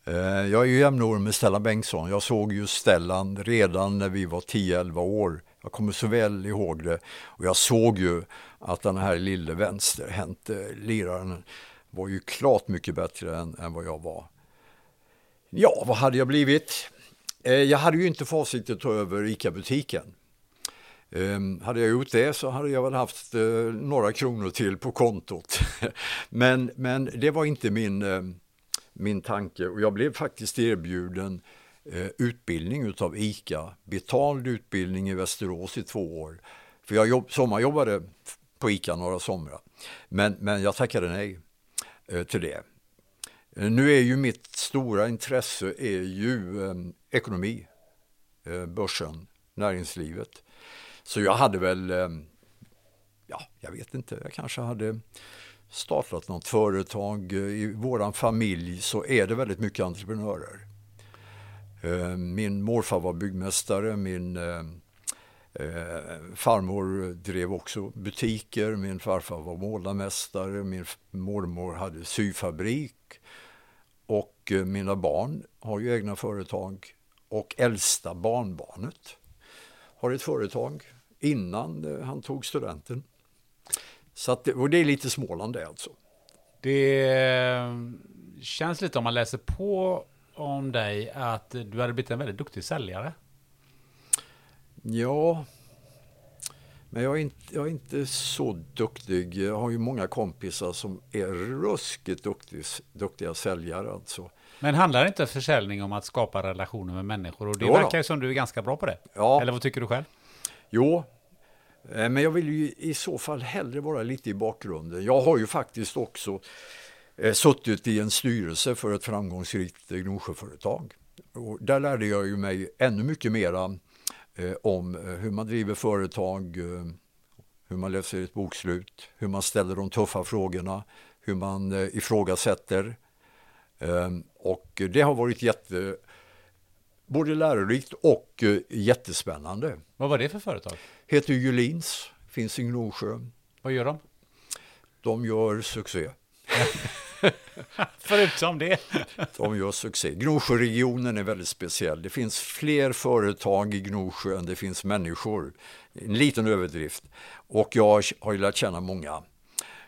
Eh, jag är ju jämnårig med Stellan Bengtsson. Jag såg ju Stellan redan när vi var 10-11 år. Jag kommer så väl ihåg det. Och jag såg ju att den här lille vänsterhänte liraren var ju klart mycket bättre än, än vad jag var. Ja, vad hade jag blivit? Eh, jag hade ju inte för avsikt att ta över ICA-butiken. Um, hade jag gjort det så hade jag väl haft uh, några kronor till på kontot. men, men det var inte min, uh, min tanke och jag blev faktiskt erbjuden uh, utbildning utav ICA, betald utbildning i Västerås i två år. För jag jobb, sommarjobbade på ICA några somrar. Men, men jag tackade nej eh, till det. Nu är ju mitt stora intresse är ju ehm, ekonomi, börsen, näringslivet. Så jag hade väl, ehm, ja, jag vet inte, jag kanske hade startat något företag. Eh, I vår familj så är det väldigt mycket entreprenörer. Eh, min morfar var byggmästare, min eh, farmor drev också butiker, min farfar var målarmästare, min mormor hade syfabrik och mina barn har ju egna företag och äldsta barnbarnet har ett företag innan han tog studenten. Så att, och det är lite Småland det alltså. Det eh, känns lite om man läser på om dig att du hade blivit en väldigt duktig säljare. Ja, Men jag är, inte, jag är inte så duktig. Jag har ju många kompisar som är ruskigt duktig, duktiga säljare. Alltså. Men handlar inte försäljning om att skapa relationer med människor? Och det Jo verkar ju som du är ganska bra på det. Ja. Eller vad tycker du själv? Jo, eh, men jag vill ju i så fall hellre vara lite i bakgrunden. Jag har ju faktiskt också eh, suttit i en styrelse för ett framgångsrikt eh, Gnosjöföretag. Och där lärde jag ju mig ännu mycket mera om hur man driver företag, hur man läser ett bokslut, hur man ställer de tuffa frågorna, hur man ifrågasätter. Ehm, och det har varit jätte, både lärorikt och eh, jättespännande. Vad var det för företag? Heter Julins, finns i Gnosjö. Vad gör de? De gör succé. Förutom det. De gör succé. Gnosjöregionen är väldigt speciell. Det finns fler företag i Gnosjö än det finns människor. En liten överdrift. Och jag har ju lärt känna många.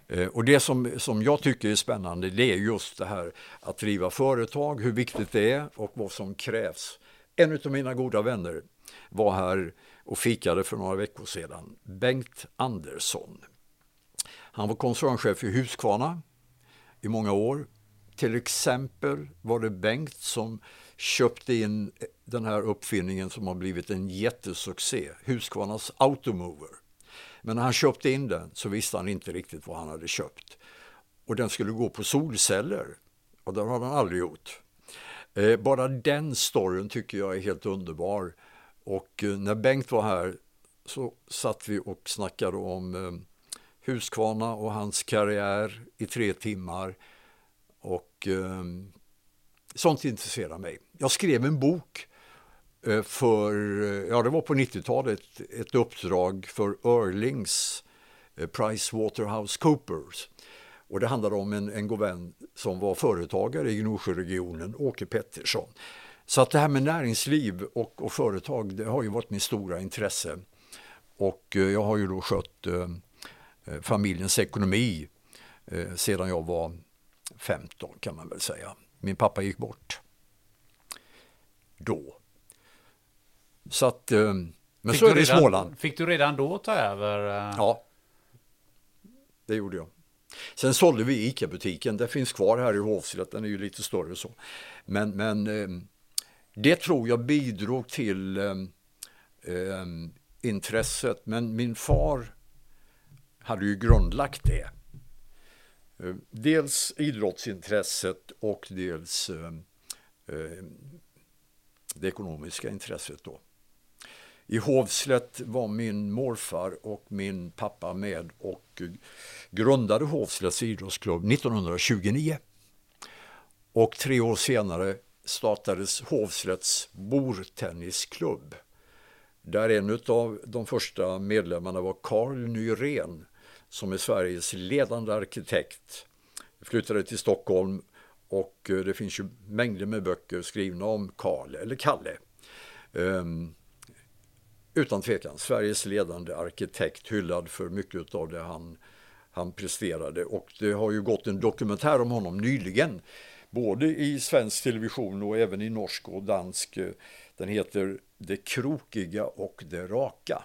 Eh, Och det som, som jag tycker är spännande det är just det här att driva företag, hur viktigt det är och vad som krävs. En av mina goda vänner var här och fikade för några veckor sedan. Bengt Andersson. Han var koncernchef i Husqvarna i många år. Till exempel var det Bengt som köpte in den här uppfinningen som har blivit en jättesuccé, Husqvarnas Automover. Men när han köpte in den så visste han inte riktigt vad han hade köpt. Och den skulle gå på solceller och det har han aldrig gjort. Eh, bara den storyn tycker jag är helt underbar. Och eh, när Bengt var här så satt vi och snackade om eh, och hans karriär i tre timmar. Och eh, sånt intresserar mig. Jag skrev en bok eh, för, eh, ja det var på 90-talet, ett uppdrag för Öhrlings eh, Pricewaterhouse Coopers. Och det handlade om en, en god vän som var företagare i Gnosjöregionen, Åke Pettersson. Så att det här med näringsliv och, och företag, det har ju varit mitt stora intresse. Och eh, jag har ju då skött eh, eh, familjens ekonomi eh, sedan jag var 15 kan man väl säga. Min pappa gick bort då. Så att, eh, men Fick så du är det i redan- Småland. Fick du redan då ta över? eh, Ja, det gjorde jag. Sen sålde vi ICA-butiken, den finns kvar här i Hovslätt, den är ju lite större så. Men, men ehm, det tror jag bidrog till ehm, ehm, intresset, men min far hade ju grundlagt det. Dels idrottsintresset och dels det ekonomiska intresset då. I Hovslätt var min morfar och min pappa med och grundade Hovslätts idrottsklubb 1929. Och tre år senare startades Hovslätts bordtennisklubb. Där en av de första medlemmarna var Carl Nyrén som är Sveriges ledande arkitekt. Flyttade till Stockholm och eh, det finns ju mängder med böcker skrivna om Carl eller Kalle. Ehm, utan tvekan Sveriges ledande arkitekt hyllad för mycket av det han, han presterade. Och det har ju gått en dokumentär om honom nyligen. Både i svensk television och även i norsk och dansk. Den heter Det krokiga och det raka.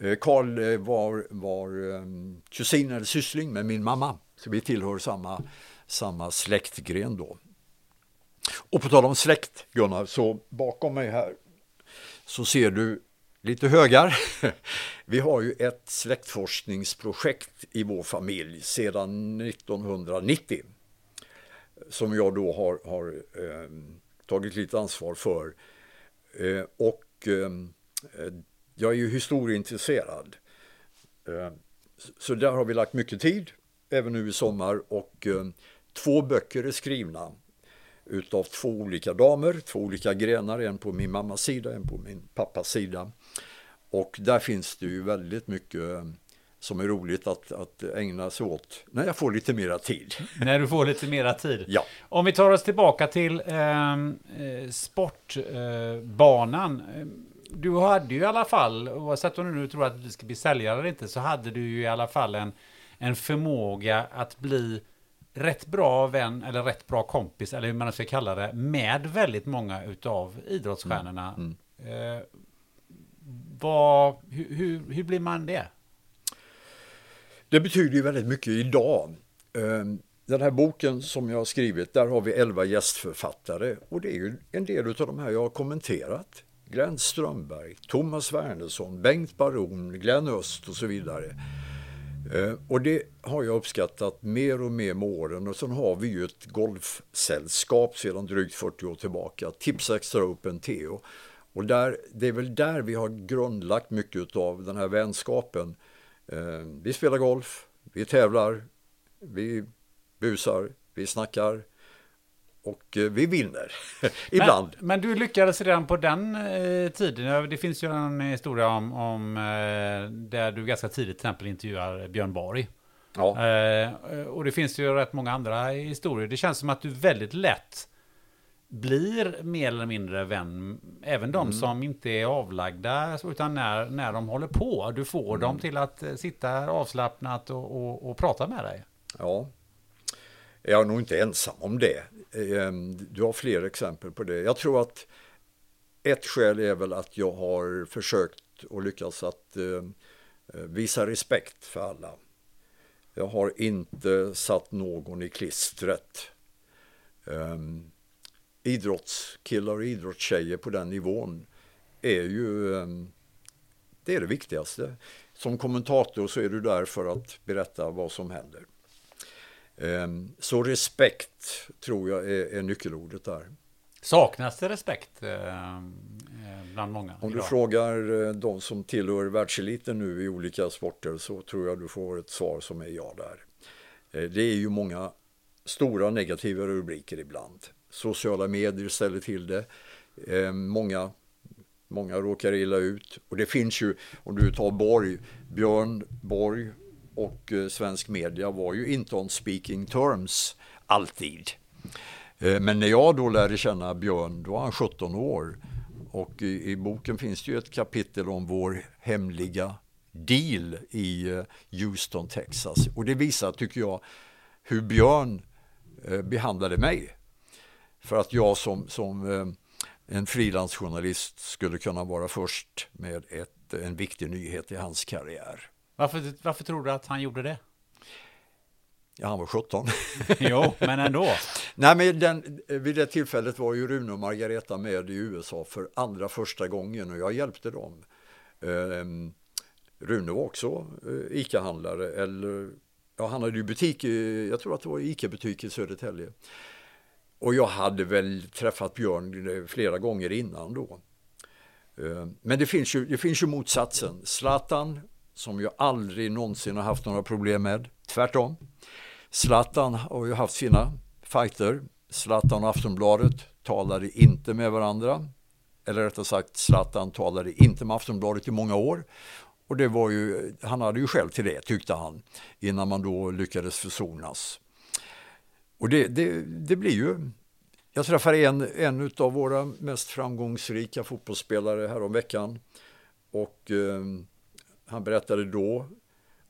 Eh, Karl eh, var, var ehm, kusin eller syssling med min mamma. Så vi tillhör samma, samma släktgren då. Och på tal om släkt Gunnar, så bakom mig här så ser du lite högar. Vi har ju ett släktforskningsprojekt i vår familj sedan 1990 som jag då har, har eh, tagit lite ansvar för. Eh, och ehm, eh, jag är ju historieintresserad. Eh, så där har vi lagt mycket tid, även nu i sommar. Och eh, två böcker är skrivna utav två olika damer, två olika grenar, en på min mammas sida, en på min pappas sida. Och där finns det ju väldigt mycket eh, som är roligt att, att ägna sig åt när jag får lite mera tid. När du får lite mera tid. Ja. Om vi tar oss tillbaka till eh, sportbanan. Eh, du hade ju i alla fall, oavsett om du nu tror att du ska bli säljare eller inte, så hade du ju i alla fall en, en förmåga att bli rätt bra vän, eller rätt bra kompis, eller hur man ska kalla det, med väldigt många utav idrottsstjärnorna. Eh, vad, hur, hur, hur blir man det? Det betyder ju väldigt mycket idag. Ehm, den här boken som jag har skrivit, där har vi elva gästförfattare och det är ju en del av de här jag har kommenterat. Glenn Strömberg, Thomas Wernersson, Bengt Baron, Glenn Öst och så vidare. Eh, och det har jag uppskattat mer och mer med åren och sen har vi ju ett golfsällskap sedan drygt 40 år tillbaka, Tips Extra Open Teo. Och där, det är väl där vi har grundlagt mycket av den här vänskapen. Eh, vi spelar golf, vi tävlar, vi busar, vi snackar och eh, vi vinner. Ibland. Men, men, du lyckades redan på den eh, tiden. Det finns ju en historia om, om eh, där du ganska tidigt till exempel intervjuar Björn Borg. Ja. Eh, och det finns ju rätt många andra historier. Det känns som att du väldigt lätt blir mer eller mindre vän, även de mm. som inte är avlagda, utan när, när de håller på. Du får mm. dem till att eh, sitta avslappnat och, och, och prata med dig. Ja, jag är nog inte ensam om det. Ehm, du har fler exempel på det. Jag tror att ett skäl är väl att jag har försökt och lyckats att ehm, eh, visa respekt för alla. Jag har inte satt någon i klistret. Um, idrottskillar och idrottstjejer på den nivån är ju um, det är det viktigaste. Som kommentator så är du där för att berätta vad som händer. Ehm, så respekt tror jag är, är nyckelordet där. Saknas det respekt eh, bland många? Om du frågar eh, de som tillhör världseliten nu i olika sporter så tror jag du får ett svar som är ja där. Eh, det är ju många stora negativa rubriker ibland. Sociala medier ställer till det. Ehm, många, många råkar illa ut. Och det finns ju, om du tar Borg, Björn Borg och eh, svensk media var ju inte on speaking terms alltid. Eh, men när jag då lärde känna Björn, då var han 17 år. Och i, i boken finns det ju ett kapitel om vår hemliga deal i eh, Houston, Texas. Och det visar, tycker jag, hur Björn behandlade mig. För att jag som, som en frilansjournalist skulle kunna vara först med ett, en viktig nyhet i hans karriär. Varför, varför tror du att han gjorde det? Ja, han var 17. jo, men ändå. Nej, men den, vid det tillfället var ju Rune och Margareta med i USA för andra första gången och jag hjälpte dem. Um, Rune var också uh, ICA-handlare, eller ja, han hade ju butik, i, jag tror att det var ICA-butik i Södertälje. Och jag hade väl träffat Björn eh, flera gånger innan då. Uh, men det finns, ju, det finns ju motsatsen. Zlatan som jag aldrig någonsin har haft några problem med. Tvärtom. Zlatan har ju haft sina fighter. Zlatan och Aftonbladet talade inte med varandra. Eller rättare sagt, Zlatan talade inte med Aftonbladet i många år. Och det var ju, han hade ju själv till det, tyckte han, innan man då lyckades försonas. Och det, det, det blir ju... Jag träffade en, en av våra mest framgångsrika fotbollsspelare häromveckan. Och eh, han berättade då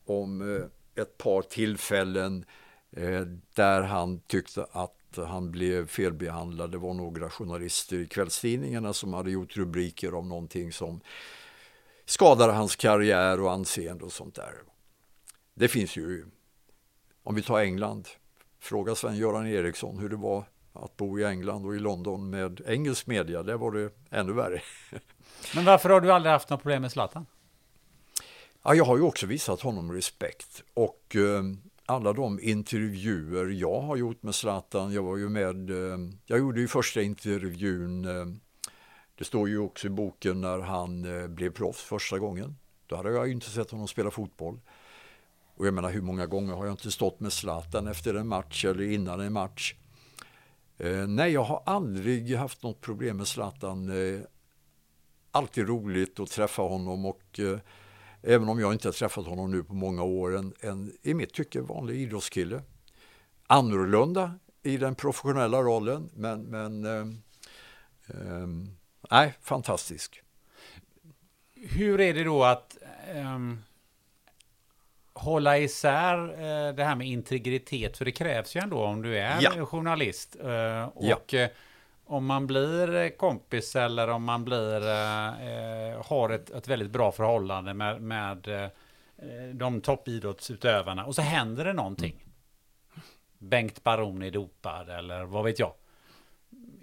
om eh, ett par tillfällen eh, där han tyckte att han blev felbehandlad. Det var några journalister i kvällstidningarna som hade gjort rubriker om någonting som skadade hans karriär och anseende och sånt där. Det finns ju, om vi tar England, fråga Sven-Göran Eriksson hur det var att bo i England och i London med engelsk media, där var det ännu värre. Men varför har du aldrig haft några problem med Zlatan? Ja, jag har ju också visat honom respekt och eh, alla de intervjuer jag har gjort med Zlatan, jag var ju med, eh, jag gjorde ju första intervjun, eh, det står ju också i boken när han eh, blev proffs första gången. Då hade jag ju inte sett honom spela fotboll. Och jag menar hur många gånger har jag inte stått med Zlatan efter en match eller innan en match. Eh, nej, jag har aldrig haft något problem med Zlatan. Eh, alltid roligt att träffa honom och eh, Även om jag inte har träffat honom nu på många år. En, en i mitt tycke vanlig idrottskille. Annorlunda i den professionella rollen men, men eh, eh, nej, fantastisk. Hur är det då att eh, hålla isär eh, det här med integritet? För det krävs ju ändå om du är ja. journalist. Eh, och ja. Eh, om man blir eh, kompis eller om man blir, eh, har ett, ett väldigt bra förhållande med, med eh, de toppidrottsutövarna och så händer det någonting. Mm. Bengt Baron är dopad eller vad vet jag.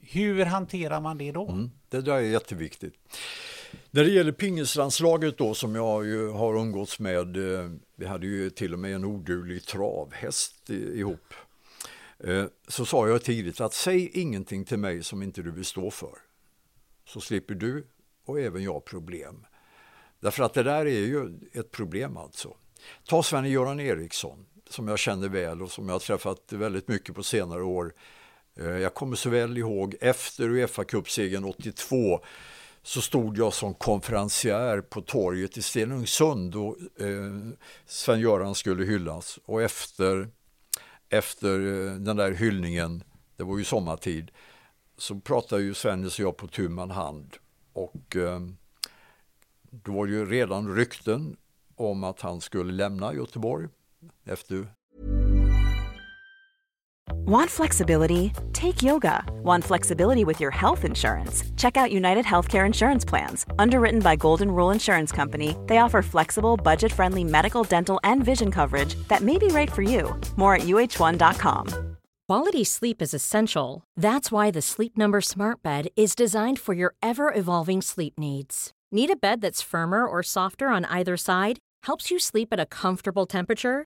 Hur hanterar man det då? Mm, det där är jätteviktigt. När det gäller pingislandslaget då som jag ju har umgåtts med, eh, vi hade ju till och med en oduglig travhäst ihop. Eh, så sa jag tidigt att säg ingenting till mig som inte du vill stå för. Så slipper du och även jag problem. Därför att det där är ju ett problem alltså. Ta Sven-Göran Eriksson som jag känner väl och som jag har träffat väldigt mycket på senare år. Eh, jag kommer så väl ihåg efter Uefa-cupsegern 82 så stod jag som konferencier på torget i Stenungsund och eh, Sven-Göran skulle hyllas och efter, efter eh, den där hyllningen, det var ju sommartid, så pratade ju Svennis och jag på tu man hand och eh, då var det ju redan rykten om att han skulle lämna Göteborg efter Want flexibility? Take yoga. Want flexibility with your health insurance? Check out United Healthcare Insurance Plans. Underwritten by Golden Rule Insurance Company, they offer flexible, budget friendly medical, dental, and vision coverage that may be right for you. More at uh1.com. Quality sleep is essential. That's why the Sleep Number Smart Bed is designed for your ever evolving sleep needs. Need a bed that's firmer or softer on either side? Helps you sleep at a comfortable temperature?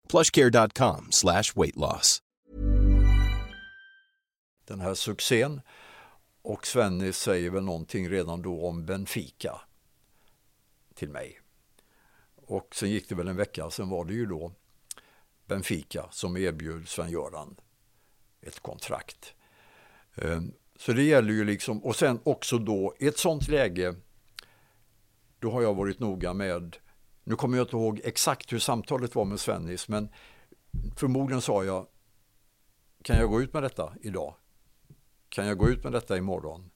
plushcare.com slash weightloss. Den här succén och Svennis säger väl någonting redan då om Benfica till mig. Och sen gick det väl en vecka, sen var det ju då Benfica som erbjöd Sven-Göran ett kontrakt. Ehm, så det gäller ju liksom, och sen också då i ett sånt läge, då har jag varit noga med nu kommer jag inte ihåg exakt hur samtalet var med Svennis, men förmodligen sa jag, kan jag gå ut med detta idag? Kan jag gå ut med detta imorgon?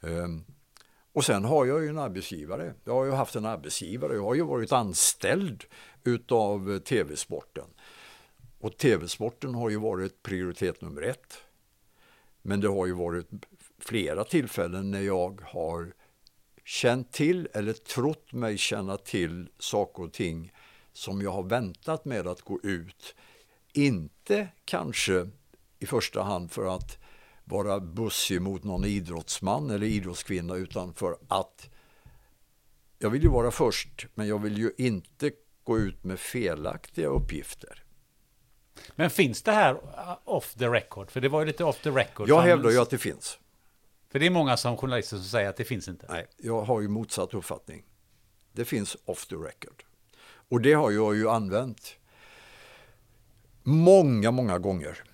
Um, och sen har jag ju en arbetsgivare. Jag har ju haft en arbetsgivare. Jag har ju varit anställd utav tv-sporten. Och tv-sporten har ju varit prioritet nummer ett. Men det har ju varit flera tillfällen när jag har känt till eller trott mig känna till saker och ting som jag har väntat med att gå ut. Inte kanske i första hand för att vara bussig mot någon idrottsman eller idrottskvinna utan för att jag vill ju vara först men jag vill ju inte gå ut med felaktiga uppgifter. Men finns det här off the record? För det var ju lite off the record. Jag hävdar ju att det finns. För det är många som journalister som säger att det finns inte. Nej, jag har ju motsatt uppfattning. Det finns off the record. Och det har jag ju använt många, många gånger.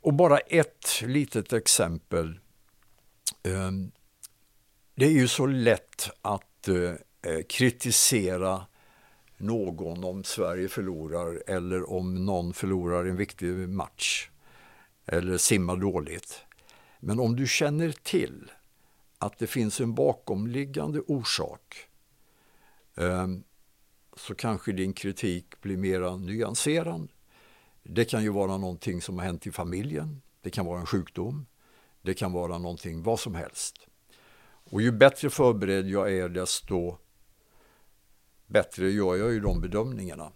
Och bara ett litet exempel. Ehm, det är ju så lätt att eh, eh, kritisera någon om Sverige förlorar eller om någon förlorar en viktig match eller simmar dåligt. Men om du känner till att det finns en bakomliggande orsak ehm, så kanske din kritik blir mer nyanserad. Det kan ju vara någonting som har hänt i familjen. Det kan vara en sjukdom. Det kan vara någonting, vad som helst. Och ju bättre förberedd jag är desto bättre gör jag ju de bedömningarna.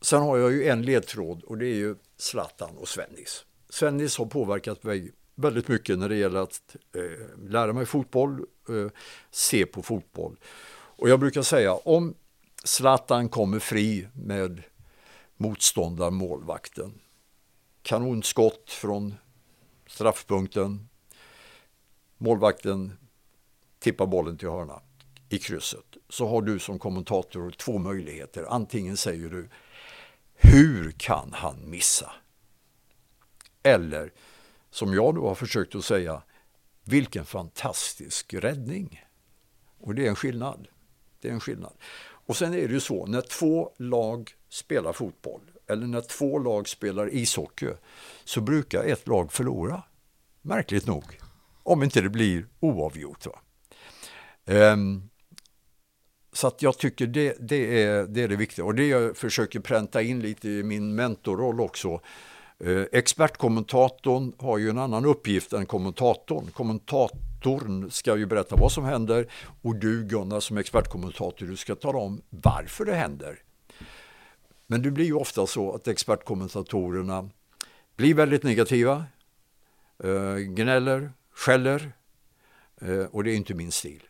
Sen har jag ju en ledtråd och det är ju Zlatan och Svennis. Svennis har påverkat mig väldigt mycket när det gäller att eh, lära mig fotboll, eh, se på fotboll. Och jag brukar säga om Zlatan kommer fri med motståndarmålvakten. Kanonskott från straffpunkten. Målvakten tippar bollen till hörna i krysset. Så har du som kommentator två möjligheter. Antingen säger du hur kan han missa? Eller som jag då har försökt att säga, vilken fantastisk räddning. Och det är en skillnad. Det är en skillnad. Och sen är det ju så, när två lag spelar fotboll eller när två lag spelar ishockey så brukar ett lag förlora. Märkligt nog. Om inte det blir oavgjort. Va? Um, så att jag tycker det, det, är, det är det viktiga och det jag försöker pränta in lite i min mentorroll också. Eh, expertkommentatorn har ju en annan uppgift än kommentatorn. Kommentatorn ska ju berätta vad som händer och du Gunnar som expertkommentator du ska tala om varför det händer. Men det blir ju ofta så att expertkommentatorerna blir väldigt negativa, eh, gnäller, skäller eh, och det är inte min stil.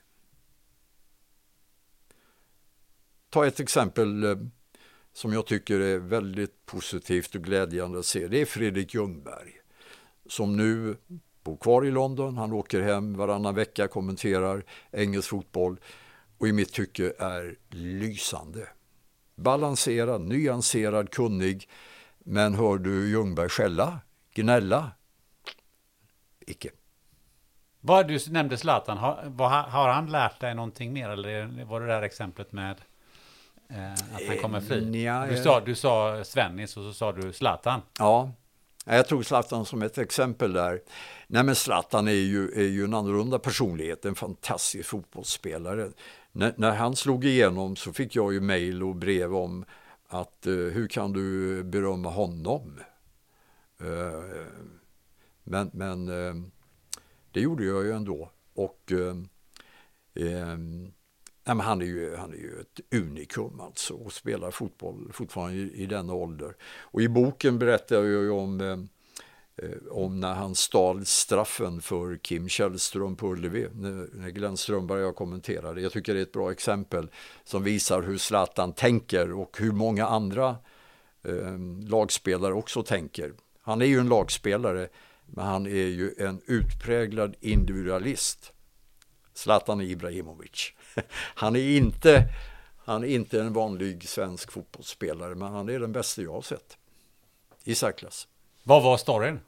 Ta ett exempel som jag tycker är väldigt positivt och glädjande att se. Det är Fredrik Ljungberg som nu bor kvar i London. Han åker hem varannan vecka, kommenterar engelsk fotboll och i mitt tycke är lysande. Balanserad, nyanserad, kunnig. Men hör du Ljungberg skälla, gnälla? Icke. Vad du nämnde Zlatan, har, har han lärt dig någonting mer eller var det där exemplet med att han kommer fri. Ja, du, sa, du sa Svennis och så sa du Zlatan. Ja, jag tog Zlatan som ett exempel där. Nej men Zlatan är ju, är ju en annorlunda personlighet, en fantastisk fotbollsspelare. När, när han slog igenom så fick jag ju mejl och brev om att uh, hur kan du berömma honom? Uh, men men uh, det gjorde jag ju ändå. Och Nej, men han, är ju, han är ju ett unikum alltså och spelar fotboll fortfarande i, i denna ålder. Och i boken berättar jag ju om, eh, eh om när han stal straffen för Kim Källström på Ullevi, när, när Glenn Strömberg och jag kommenterade. Jag tycker det är ett bra exempel som visar hur Zlatan tänker och hur många andra eh, lagspelare också tänker. Han är ju en lagspelare, men han är ju en utpräglad individualist. Zlatan Ibrahimovic. Han är inte, han är inte en vanlig svensk fotbollsspelare, men han är den bästa jag har sett. I särklass. Vad var storyn?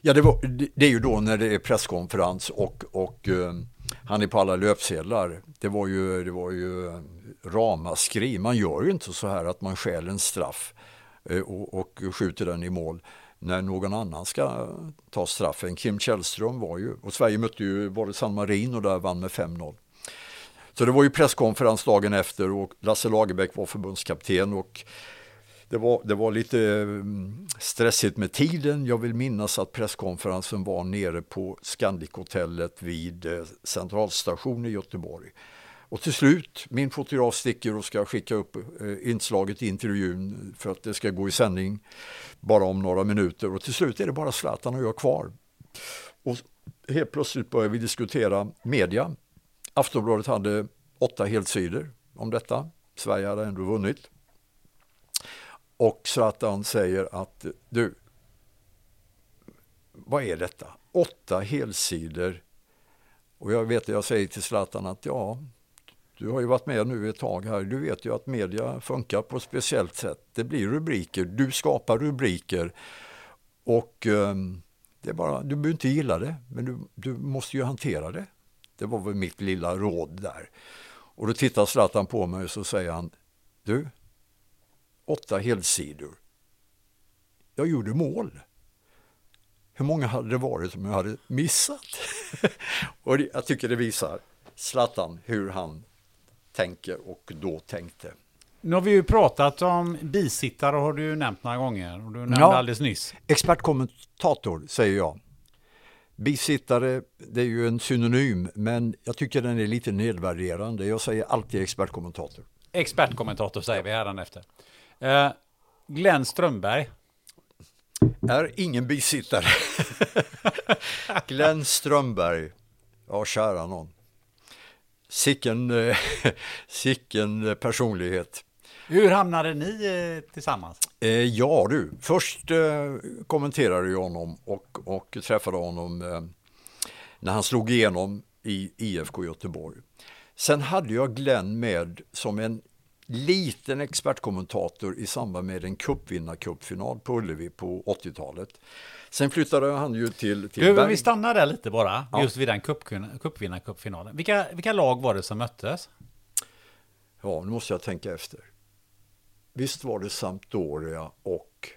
Ja, det, var, det, är ju då när det är presskonferens och, och uh, han är på alla löpsedlar. Det var ju, det var ju uh, ramaskri. Man gör ju inte så här att man stjäl en straff uh, och, och skjuter den i mål när någon annan ska ta straffen. Kim Källström var ju, och Sverige mötte ju, det San Marino där vann med 5-0. Så det var ju presskonferens dagen efter och Lasse Lagerbäck var förbundskapten och det var, det var lite mm, stressigt med tiden. Jag vill minnas att presskonferensen var nere på Scandic-hotellet vid Centralstationen Centralstation i Göteborg. Och till slut, min fotograf sticker och ska skicka upp eh, inslaget i intervjun för att det ska gå i sändning bara om några minuter. Och till slut är det bara Zlatan och jag kvar. Och helt plötsligt börjar vi diskutera media. Aftonbladet hade åtta helsidor om detta. Sverige hade ändå vunnit. Och Zlatan säger att du, vad är detta? Åtta helsidor. Och jag vet, jag säger till Zlatan att ja, du har ju varit med nu ett tag här. Du vet ju att media funkar på ett speciellt sätt. Det blir rubriker, du skapar rubriker och eh, det är bara, du behöver inte gilla det, men du, du måste ju hantera det. Det var väl mitt lilla råd där. Och då tittar Zlatan på mig och så säger han, du, åtta helsidor. Jag gjorde mål. Hur många hade det varit som jag hade missat? och det, jag tycker det visar Zlatan hur han tänker och då tänkte. Nu har vi ju pratat om bisittare har du nämnt några gånger och du nämnde ja, alldeles nyss. Expertkommentator säger jag. Bisittare, det är ju en synonym, men jag tycker den är lite nedvärderande. Jag säger alltid expertkommentator. Expertkommentator säger vi hädanefter. Eh, Glenn Strömberg. Är ingen bisittare. Glenn Strömberg. Ja, kära någon. Sicken, eh, sicken personlighet. Hur hamnade ni eh, tillsammans? Eh, ja du, först eh, kommenterade jag honom och, och träffade honom eh, när han slog igenom i IFK Göteborg. Sen hade jag Glenn med som en liten expertkommentator i samband med en cupvinnarcupfinal på Ullevi på 80-talet. Sen flyttade han ju till, till Du, Berg. vi stannar där lite bara, Ja. just vid den cup- cupvinnarcupfinalen. Vilka, vilka lag var det som möttes? Ja, nu måste jag tänka efter. Visst var det Sampdoria och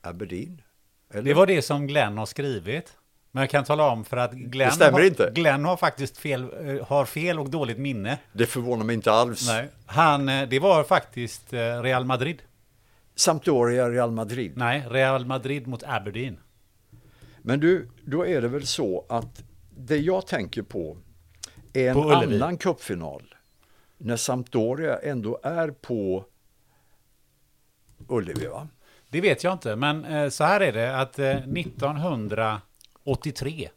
Aberdeen? Eller? Det var det som Glenn har skrivit. Men jag kan tala om för att Glenn, har, inte. Glenn har faktiskt fel, eh, har fel och dåligt minne. Det förvånar mig inte alls. Nej. Han, eh, det var faktiskt eh, Real Madrid. Sampdoria, Real Madrid. Nej, Real Madrid mot Aberdeen. Men du, då är det väl så att det jag tänker på är en annan cupfinal. När Sampdoria ändå är på Ullevi va? Det vet jag inte, men eh, så här är det att eh, 1983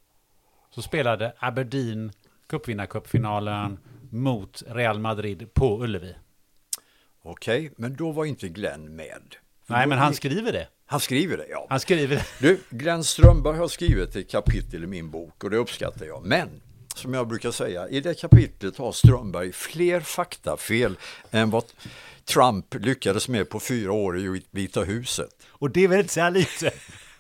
så spelade Aberdeen cupvinnarcupfinalen mot Real Madrid på Ullevi. Okej, men då var inte Glenn med. För Nej, men han gick- skriver det. han skriver det, ja. Han skriver det. Du, Glenn Strömberg har skrivit ett kapitel i min bok och det uppskattar jag. Men, som jag brukar säga, i det kapitlet har Strömberg fler faktafel än vad Trump lyckades med på fyra år i Vita huset. Och det så här lite.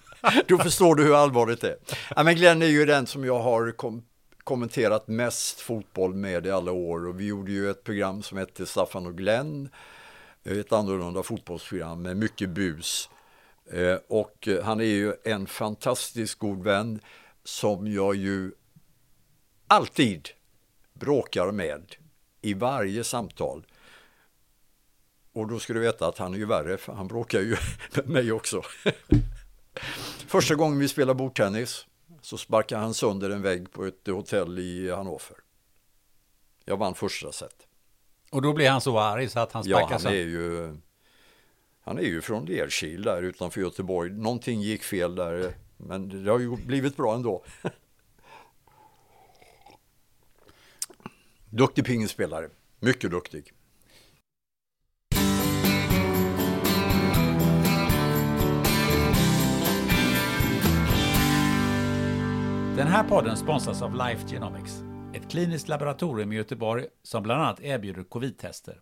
Då förstår du hur allvarligt det är. Ja, men Glenn är ju den som jag har kom kommenterat mest fotboll med i alla år och vi gjorde ju ett program som hette Staffan och Glenn, ett annorlunda fotbollsprogram med mycket bus. Eh, Och eh, han är ju en fantastiskt god vän som jag ju alltid bråkar med i varje samtal. Och då ska du veta att han är ju värre, för han bråkar ju med mig också. Första gången vi spelade bordtennis så sparkade han sönder en vägg på ett hotell i Hannover. Jag vann första set. Och då blir han så arg så att han Ja, sparkar han är sönder. ju han är ju från Lerkil där utanför Göteborg. Någonting gick fel där, men det har ju blivit bra ändå. Duktig pingisspelare, mycket duktig. Den här podden sponsras av Life Genomics, ett kliniskt laboratorium i Göteborg som bland annat erbjuder covid-tester.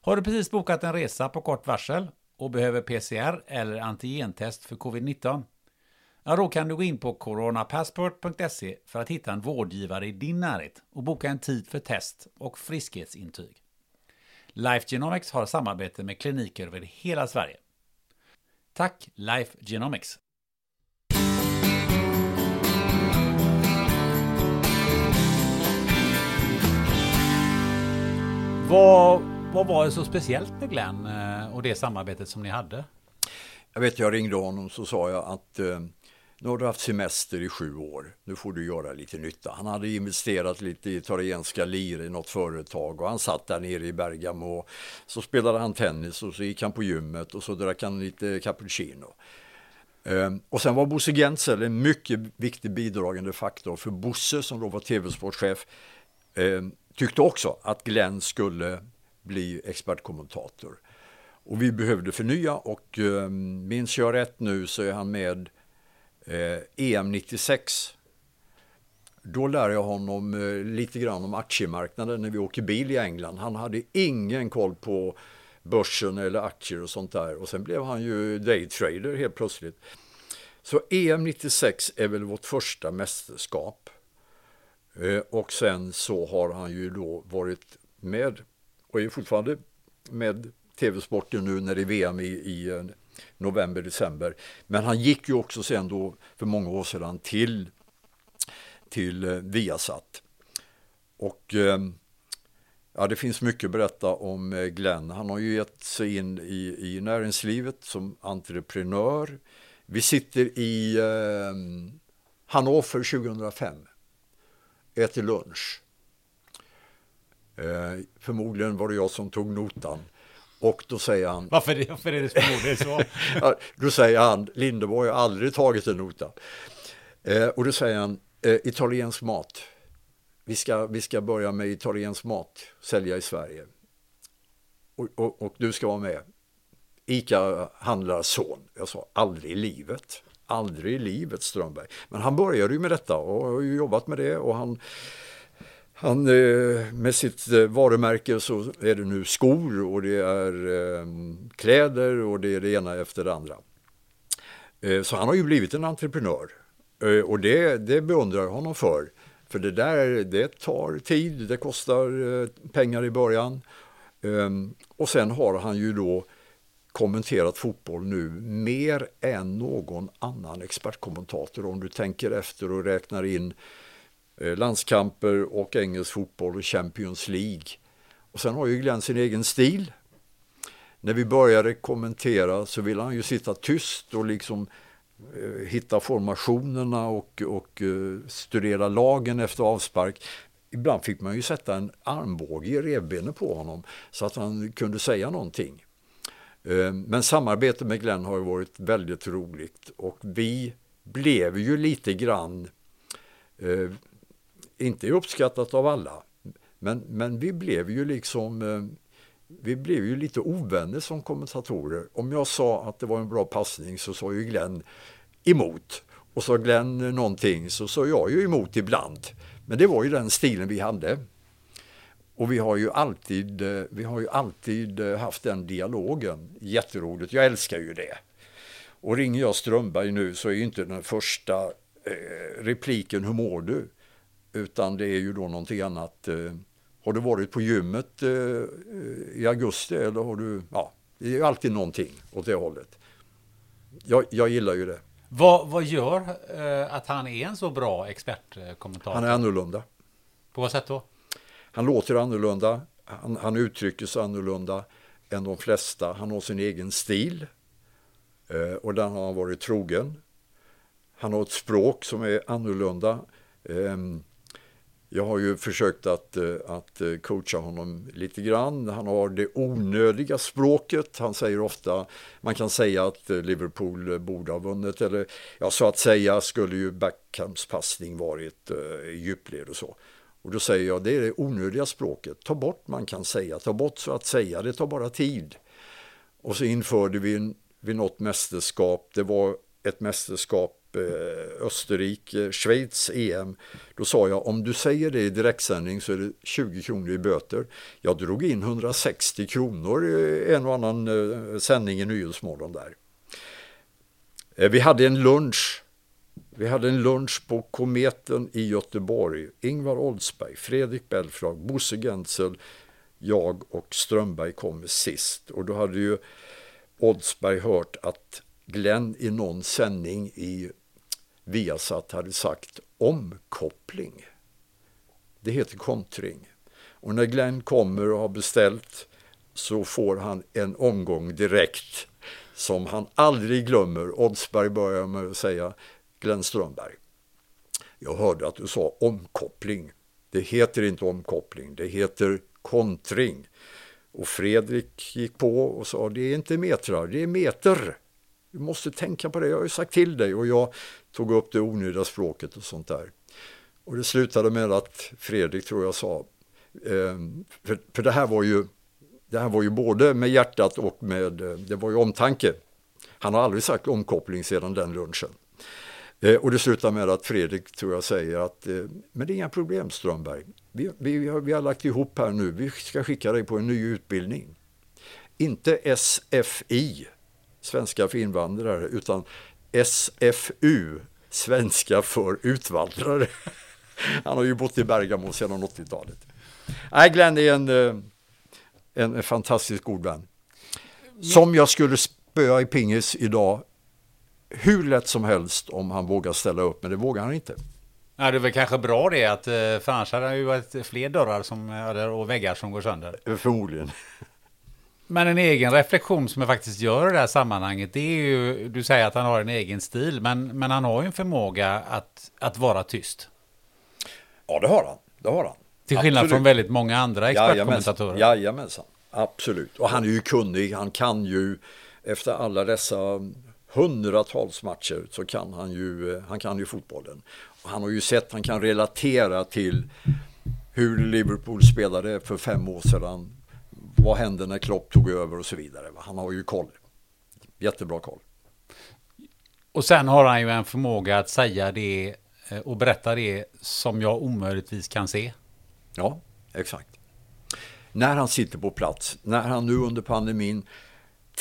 Har du precis bokat en resa på kort varsel och behöver PCR eller antigentest för covid-19? Ja, då kan du gå in på coronapassport.se för att hitta en vårdgivare i din närhet och boka en tid för test och friskhetsintyg. Life Genomics har samarbete med kliniker över hela Sverige. Tack Life Genomics! Vad, vad var det så speciellt med Glenn eh, och det samarbetet som ni hade? Jag vet, jag ringde honom så sa jag att eh, nu har du haft semester i sju år, nu får du göra lite nytta. Han hade investerat lite i italienska lir i något företag och han satt där nere i Bergamo så spelade han tennis och så gick han på gymmet och så drack han lite cappuccino. Ehm, och sen var Bosse Gentzel en mycket viktig bidragande faktor för Bosse som då var tv-sportchef ehm, tyckte också att Glenn skulle bli expertkommentator. Och vi behövde förnya och ehm, minns jag rätt nu så är han med eh, EM 96. Då lär jag honom eh, lite grann om aktiemarknaden när vi åker bil i England. Han hade ingen koll på börsen eller aktier och sånt där. Och sen blev han ju daytrader helt plötsligt. Så EM 96 är väl vårt första mästerskap. Eh, Och sen så har han ju då varit med och är fortfarande med tv-sporten nu när det är VM i, i november, december. Men han gick ju också sen då för många år sedan till, till eh, Viasat. Och eh, ja, det finns mycket att berätta om eh, Glenn. Han har ju gett sig in i, i näringslivet som entreprenör. Vi sitter i eh, Hannover 2005 äter lunch. Eh, förmodligen var det jag som tog notan. Och då säger han, Varför, det- varför är det förmodligen så? då säger han, Lindeborg har aldrig tagit en nota. Eh, och då säger han, Eh, italiensk mat. Vi ska, vi ska börja med italiensk mat, sälja i Sverige. Och, och, och du ska vara med. ICA-handlarson. Jag sa aldrig i livet. Aldrig i livet Strömberg. Men han började ju med detta och har jobbat med det och han han, eh, med sitt eh, varumärke så är det nu skor och det är eh, kläder och det är det ena efter det andra. Så han har ju blivit en entreprenör och det, det beundrar jag honom för. För det där, det tar tid, det kostar pengar i början. Ehm, och sen har han ju då kommenterat fotboll nu mer än någon annan expertkommentator om du tänker efter och räknar in Eh, Eh, landskamper och engelsk fotboll och Champions League. Och sen har ju Glenn sin egen stil. När vi började kommentera så ville han ju sitta tyst och liksom eh, hitta formationerna och, och eh, studera lagen efter avspark. Ibland fick man ju sätta en armbåge i revbenet på honom så att han kunde säga någonting. Eh, men samarbetet med Glenn har varit väldigt roligt och vi blev ju lite grann eh, inte uppskattat av alla. Men, men vi blev ju liksom eh, vi blev ju lite ovänner som kommentatorer. Om jag sa att det var en bra passning så sa ju Glenn emot. Och sa Glenn någonting så sa jag ju emot ibland. Men det var ju den stilen vi hade. Och vi har ju alltid, eh, vi har ju alltid eh, haft den dialogen. Jätteroligt, jag älskar ju det. Och ringer jag Strömberg nu så är ju inte den första repliken hur mår du? Utan det är ju då någonting annat. Eh, har du varit på gymmet eh, i augusti eller har du, ja, det är alltid någonting åt det hållet. Jag, jag gillar ju det. Vad, vad gör eh, att han är en så bra expertkommentator? Han är annorlunda. På vad sätt då? Han låter annorlunda, han, han uttrycker sig annorlunda än de flesta. Han har sin egen stil och den har han varit trogen. Han har ett språk som är annorlunda. Ehm, jag har ju försökt att, eh, att eh, coacha honom lite grann. Han har det onödiga språket. Han säger ofta, man kan säga att eh, Liverpool borde ha vunnit. Eller ja, så att säga skulle ju Beckhams passning varit i djupled och så. Och då säger jag, det är det onödiga språket. Ta bort man kan säga, ta bort så att säga, det tar bara tid. Och så införde vi vid något mästerskap, det var ett mästerskap Eh, Österrike, Schweiz EM. Då sa jag om du säger det i direktsändning så är det 20 kronor i böter. Jag drog in 160 kronor i en och annan eh, sändning i Nyhetsmorgon där. Eh, vi hade en lunch. Vi hade en lunch på Kometen i Göteborg. Ingvar Oldsberg, Fredrik Belfrage, Bosse Gentzel, jag och Strömberg kom sist. Och då hade ju Oldsberg hört att Glenn i någon sändning i Viasat hade sagt omkoppling. Det heter kontring. Och när Glenn kommer och har beställt så får han en omgång direkt som han aldrig glömmer. Oddsberg börjar med att säga Glenn Strömberg. Jag hörde att du sa omkoppling. Det heter inte omkoppling, det heter kontring. Och Fredrik gick på och sa det är inte metrar, det är meter. Du måste tänka på det, jag har ju sagt till dig och jag tog upp det onödiga språket och sånt där. Och det slutade med att Fredrik tror jag sa, eh, för, för det här var ju det här var ju både med hjärtat och med, eh, det var ju omtanke. Han har aldrig sagt omkoppling sedan den lunchen. Eh, och det slutar med att Fredrik tror jag säger att, eh, men det är inga problem Strömberg. Vi, vi, har, vi har lagt ihop här nu, vi ska skicka dig på en ny utbildning. Inte SFI, svenska för invandrare, utan SFU, svenska för utvandrare. Han har ju bott i Bergamo sedan 80-talet. Nej, Glenn är en, eh, en fantastisk god vän. Som jag skulle spöa i pingis idag hur lätt som helst om han vågar ställa upp, men det vågar han inte. Ja, det är väl kanske bra det, att, eh, för annars hade det ju varit fler dörrar som, och väggar som går sönder. Förmodligen. Men en egen reflektion som jag faktiskt gör i det här sammanhanget, det är ju, du säger att han har en egen stil, men, men han har ju en förmåga att, att vara tyst. Ja, det har han. Det har han. Till skillnad Absolut. från väldigt många andra expertkommentatorer. Jajamensan. Absolut. Och han är ju kunnig. Han kan ju efter alla dessa hundratals matcher så kan han ju, han kan ju fotbollen. Han har ju sett, han kan relatera till hur Liverpool spelade för fem år sedan. Vad hände när Klopp tog över och så vidare. Han har ju koll. Jättebra koll. Och sen har han ju en förmåga att säga det eh, och berätta det som jag omöjligtvis kan se. Ja, exakt. När han sitter på plats, när han nu under pandemin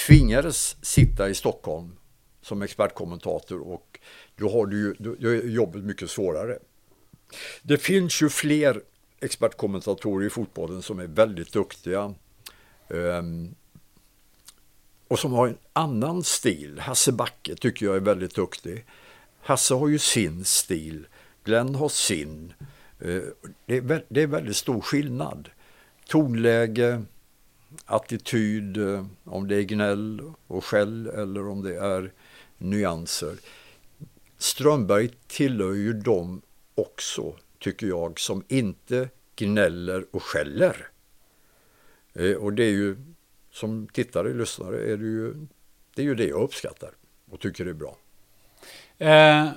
tvingades sitta i Stockholm som expertkommentator och då har du ju jobbet mycket svårare. Det finns ju fler expertkommentatorer i fotbollen som är väldigt duktiga Ehm, och som har en annan stil. Hasse Backe tycker jag är väldigt duktig. Hasse har ju sin stil, Glenn har sin. Ehm, det, är, det är väldigt stor skillnad. Tonläge, attityd, eh, om det är gnäll och skäll eller om det är nyanser. Strömberg tillhör ju dem också, tycker jag, som inte gnäller och skäller. Eh, och det är ju, som tittare, lyssnare, är det ju det, är ju det jag uppskattar och tycker är bra. Eh,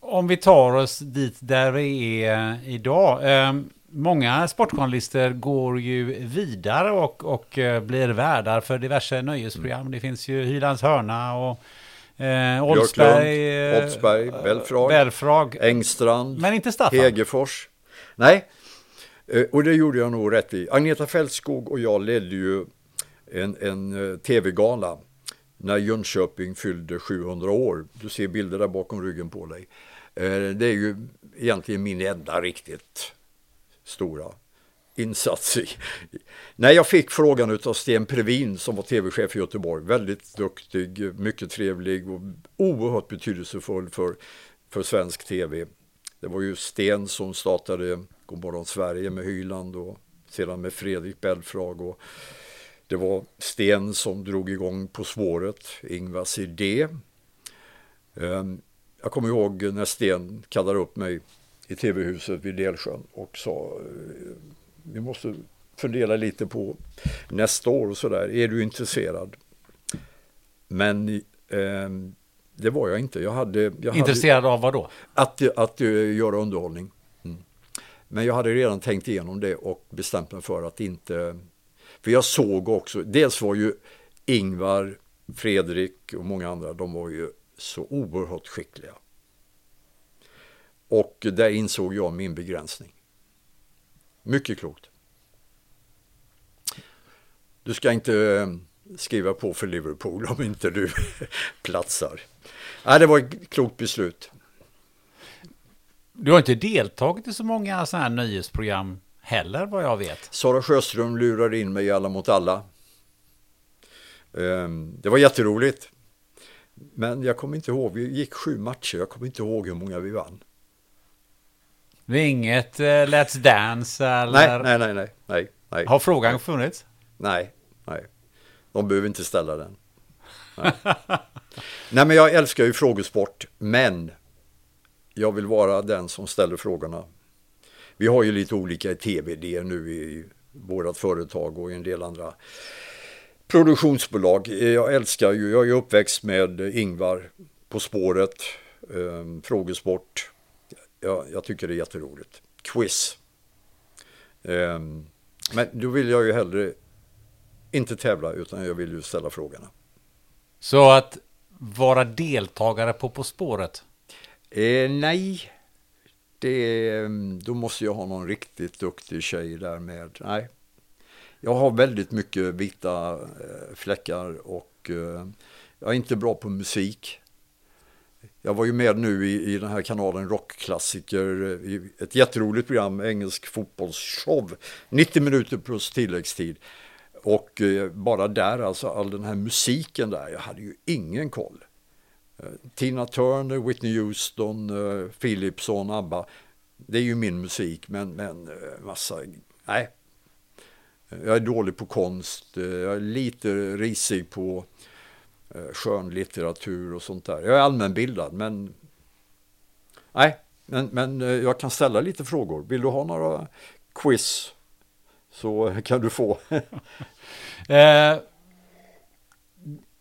om vi tar oss dit där vi är idag. Eh, många sportjournalister går ju vidare och, och eh, blir värdar för diverse nöjesprogram. Mm. Det finns ju Hylands hörna och Eh, Oldsberg, eh, Oldsberg Belfrag, Belfrag, Engstrand, men inte Staffan. Hegerfors. Nej, eh, Eh, och det gjorde jag nog rätt i. Agneta Fältskog och jag ledde ju en, en eh, tv-gala när Jönköping fyllde 700 år. Du ser bilder där bakom ryggen på dig. Eh, det är ju egentligen min enda riktigt stora insats i. När jag fick frågan av Sten Previn som var tv-chef i Göteborg, väldigt duktig, mycket trevlig och oerhört betydelsefull för, för svensk tv. Det var ju Sten som startade Godmorgon Sverige med Hyland och sedan med Fredrik Belfrag och det var Sten som drog igång På spåret, Ingvars idé. Ehm, jag kommer ihåg när Sten kallade upp mig i tv-huset vid Delsjön och sa vi måste fundera lite på nästa år och sådär. Är du intresserad? Men eh, det var jag inte. Jag hade, jag intresserad hade, av vad då? Att, att, att uh, göra underhållning. Men jag hade redan tänkt igenom det och bestämt mig för att inte... För jag såg också, dels var ju Ingvar, Fredrik och många andra, de var ju så oerhört skickliga. Och där insåg jag min begränsning. Mycket klokt. Du ska inte eh, skriva på för Liverpool om inte du platsar. Nej, det var ett klokt beslut. Du har inte deltagit i så många sådana här nöjesprogram heller vad jag vet. Sara Sjöström lurade in mig i Alla mot alla. Ehm, det var jätteroligt. Men jag kommer inte ihåg, vi gick sju matcher, jag kommer inte ihåg hur många vi vann. Det är inget uh, Let's Dance eller? Nej, nej, nej, nej, nej. Har frågan funnits? Nej, nej. De behöver inte ställa den. Nej. nej, men jag älskar ju frågesport, men jag vill vara den som ställer frågorna. Vi har ju lite olika tv-idéer nu i vårt företag och i en del andra produktionsbolag. Jag älskar ju, jag är uppväxt med Ingvar På spåret, eh, frågesport, jag, jag tycker det är jätteroligt. Quiz. Eh, men då vill jag ju hellre inte tävla utan jag vill ju ställa frågorna. Så att vara deltagare på På spåret? Eh, nej, det, ehm, då måste jag ha någon riktigt duktig tjej där med. Nej, jag har väldigt mycket vita eh, fläckar och eh, jag är inte bra på musik. Jag var ju med nu i, i den här kanalen Rockklassiker, eh, i ett jätteroligt program, engelsk fotbollsshow, 90 minuter plus tilläggstid. Och eh, bara där, alltså all den här musiken där, jag hade ju ingen koll. Eh, Tina Turner, Whitney Houston, eh, Philipson, Philipsson, ABBA. Det är ju min musik, men, men eh, massa, nej. Jag är dålig på konst, jag är lite risig på skönlitteratur och sånt där. Jag är allmänbildad men nej, men, men jag kan ställa lite frågor. Vill du ha några quiz så kan du få. eh,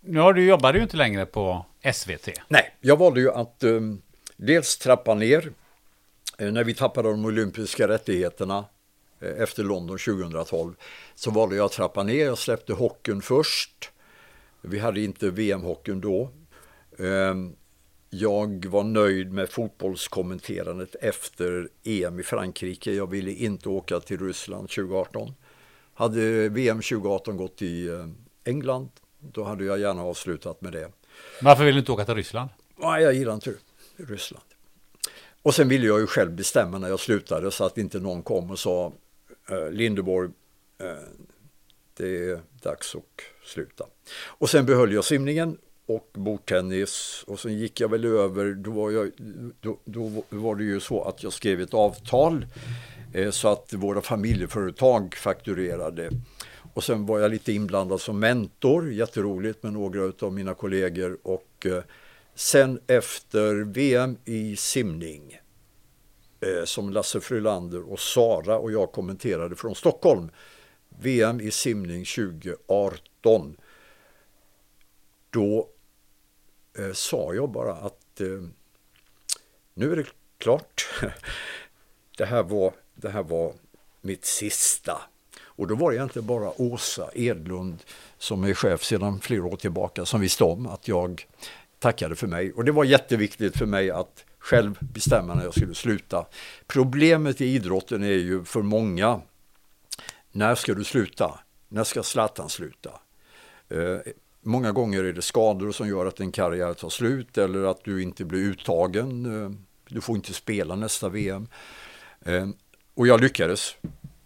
nu har du jobbade ju inte längre på SVT. Nej, jag valde ju att um, dels trappa ner eh, när vi tappade de olympiska rättigheterna eh, efter London 2012 så valde jag att trappa ner. Jag släppte hockeyn först. Vi hade inte VM-hockeyn då. Ehm, jag var nöjd med fotbollskommenterandet efter EM i Frankrike. Jag ville inte åka till Ryssland 2018. Hade VM 2018 gått i eh, England, då hade jag gärna avslutat med det. Varför vill du inte åka till Ryssland? Nej, jag gillar inte Ryssland. Och sen ville jag ju själv bestämma när jag slutade så att inte någon kom och sa eh, Lindeborg, eh, det är dags att sluta. Och sen behöll jag simningen och bordtennis och sen gick jag väl över, då var, jag, då, då var det ju så att jag skrev ett avtal eh, så att våra familjeföretag fakturerade. Och sen var jag lite inblandad som mentor, jätteroligt med några av mina kollegor och eh, sen efter VM i simning eh, som Lasse Frölander och Sara och jag kommenterade från Stockholm VM i simning 2018 då eh, sa jag bara att eh, nu är det klart. det, här var, det här var mitt sista. Och då var det egentligen bara Åsa Edlund som är chef sedan flera år tillbaka som visste om att jag tackade för mig. Och det var jätteviktigt för mig att själv bestämma när jag skulle sluta. Problemet i idrotten är ju för många, när ska du sluta? När ska Zlatan sluta? Eh, Många gånger är det skador som gör att en karriär tar slut eller att du inte blir uttagen. Eh, du får inte spela nästa VM. Eh, och jag lyckades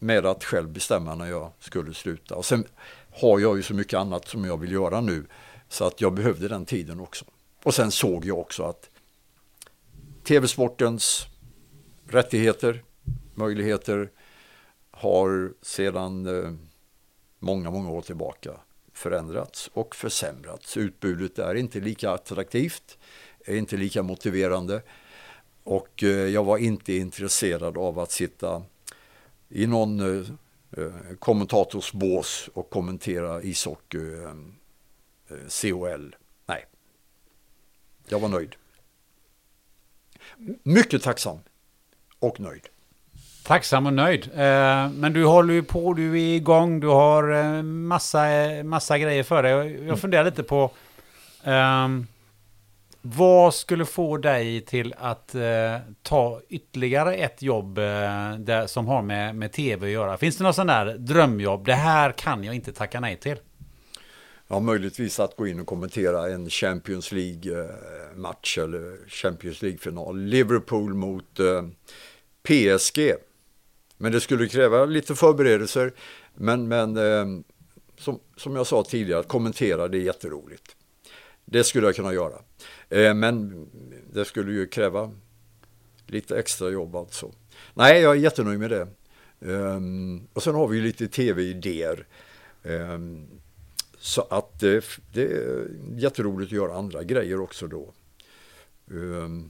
med att själv bestämma när jag skulle sluta. Och sen har jag ju så mycket annat som jag vill göra nu så att jag behövde den tiden också. Och sen såg jag också att tv-sportens rättigheter, möjligheter har sedan eh, många, många år tillbaka förändrats och försämrats. Utbudet är inte lika attraktivt, är inte lika motiverande och eh, jag var inte intresserad av att sitta i någon eh, eh, kommentatorsbås och kommentera ishockey, eh, eh, CHL. Nej, jag var nöjd. Mycket tacksam och nöjd. Tacksam och nöjd. Men du håller ju på, du är igång, du har massa, massa grejer för dig. Jag funderar lite på um, vad skulle få dig till att eh, ta ytterligare ett jobb eh, där, som har med, med tv att göra? Finns det något sån där drömjobb? Det här kan jag inte tacka nej till. Ja, möjligtvis att gå in och kommentera en Champions League-match eh, eller Champions League-final. Liverpool mot eh, PSG. Men det skulle kräva lite förberedelser. Men, men eh, som, som jag sa tidigare, att kommentera det är jätteroligt. Det skulle jag kunna göra. Eh, men det skulle ju kräva lite extra jobb alltså. Nej, jag är jättenöjd med det. Ehm, och sen har vi lite tv-idéer. Ehm, så att det, det, är jätteroligt att göra andra grejer också då. Ehm,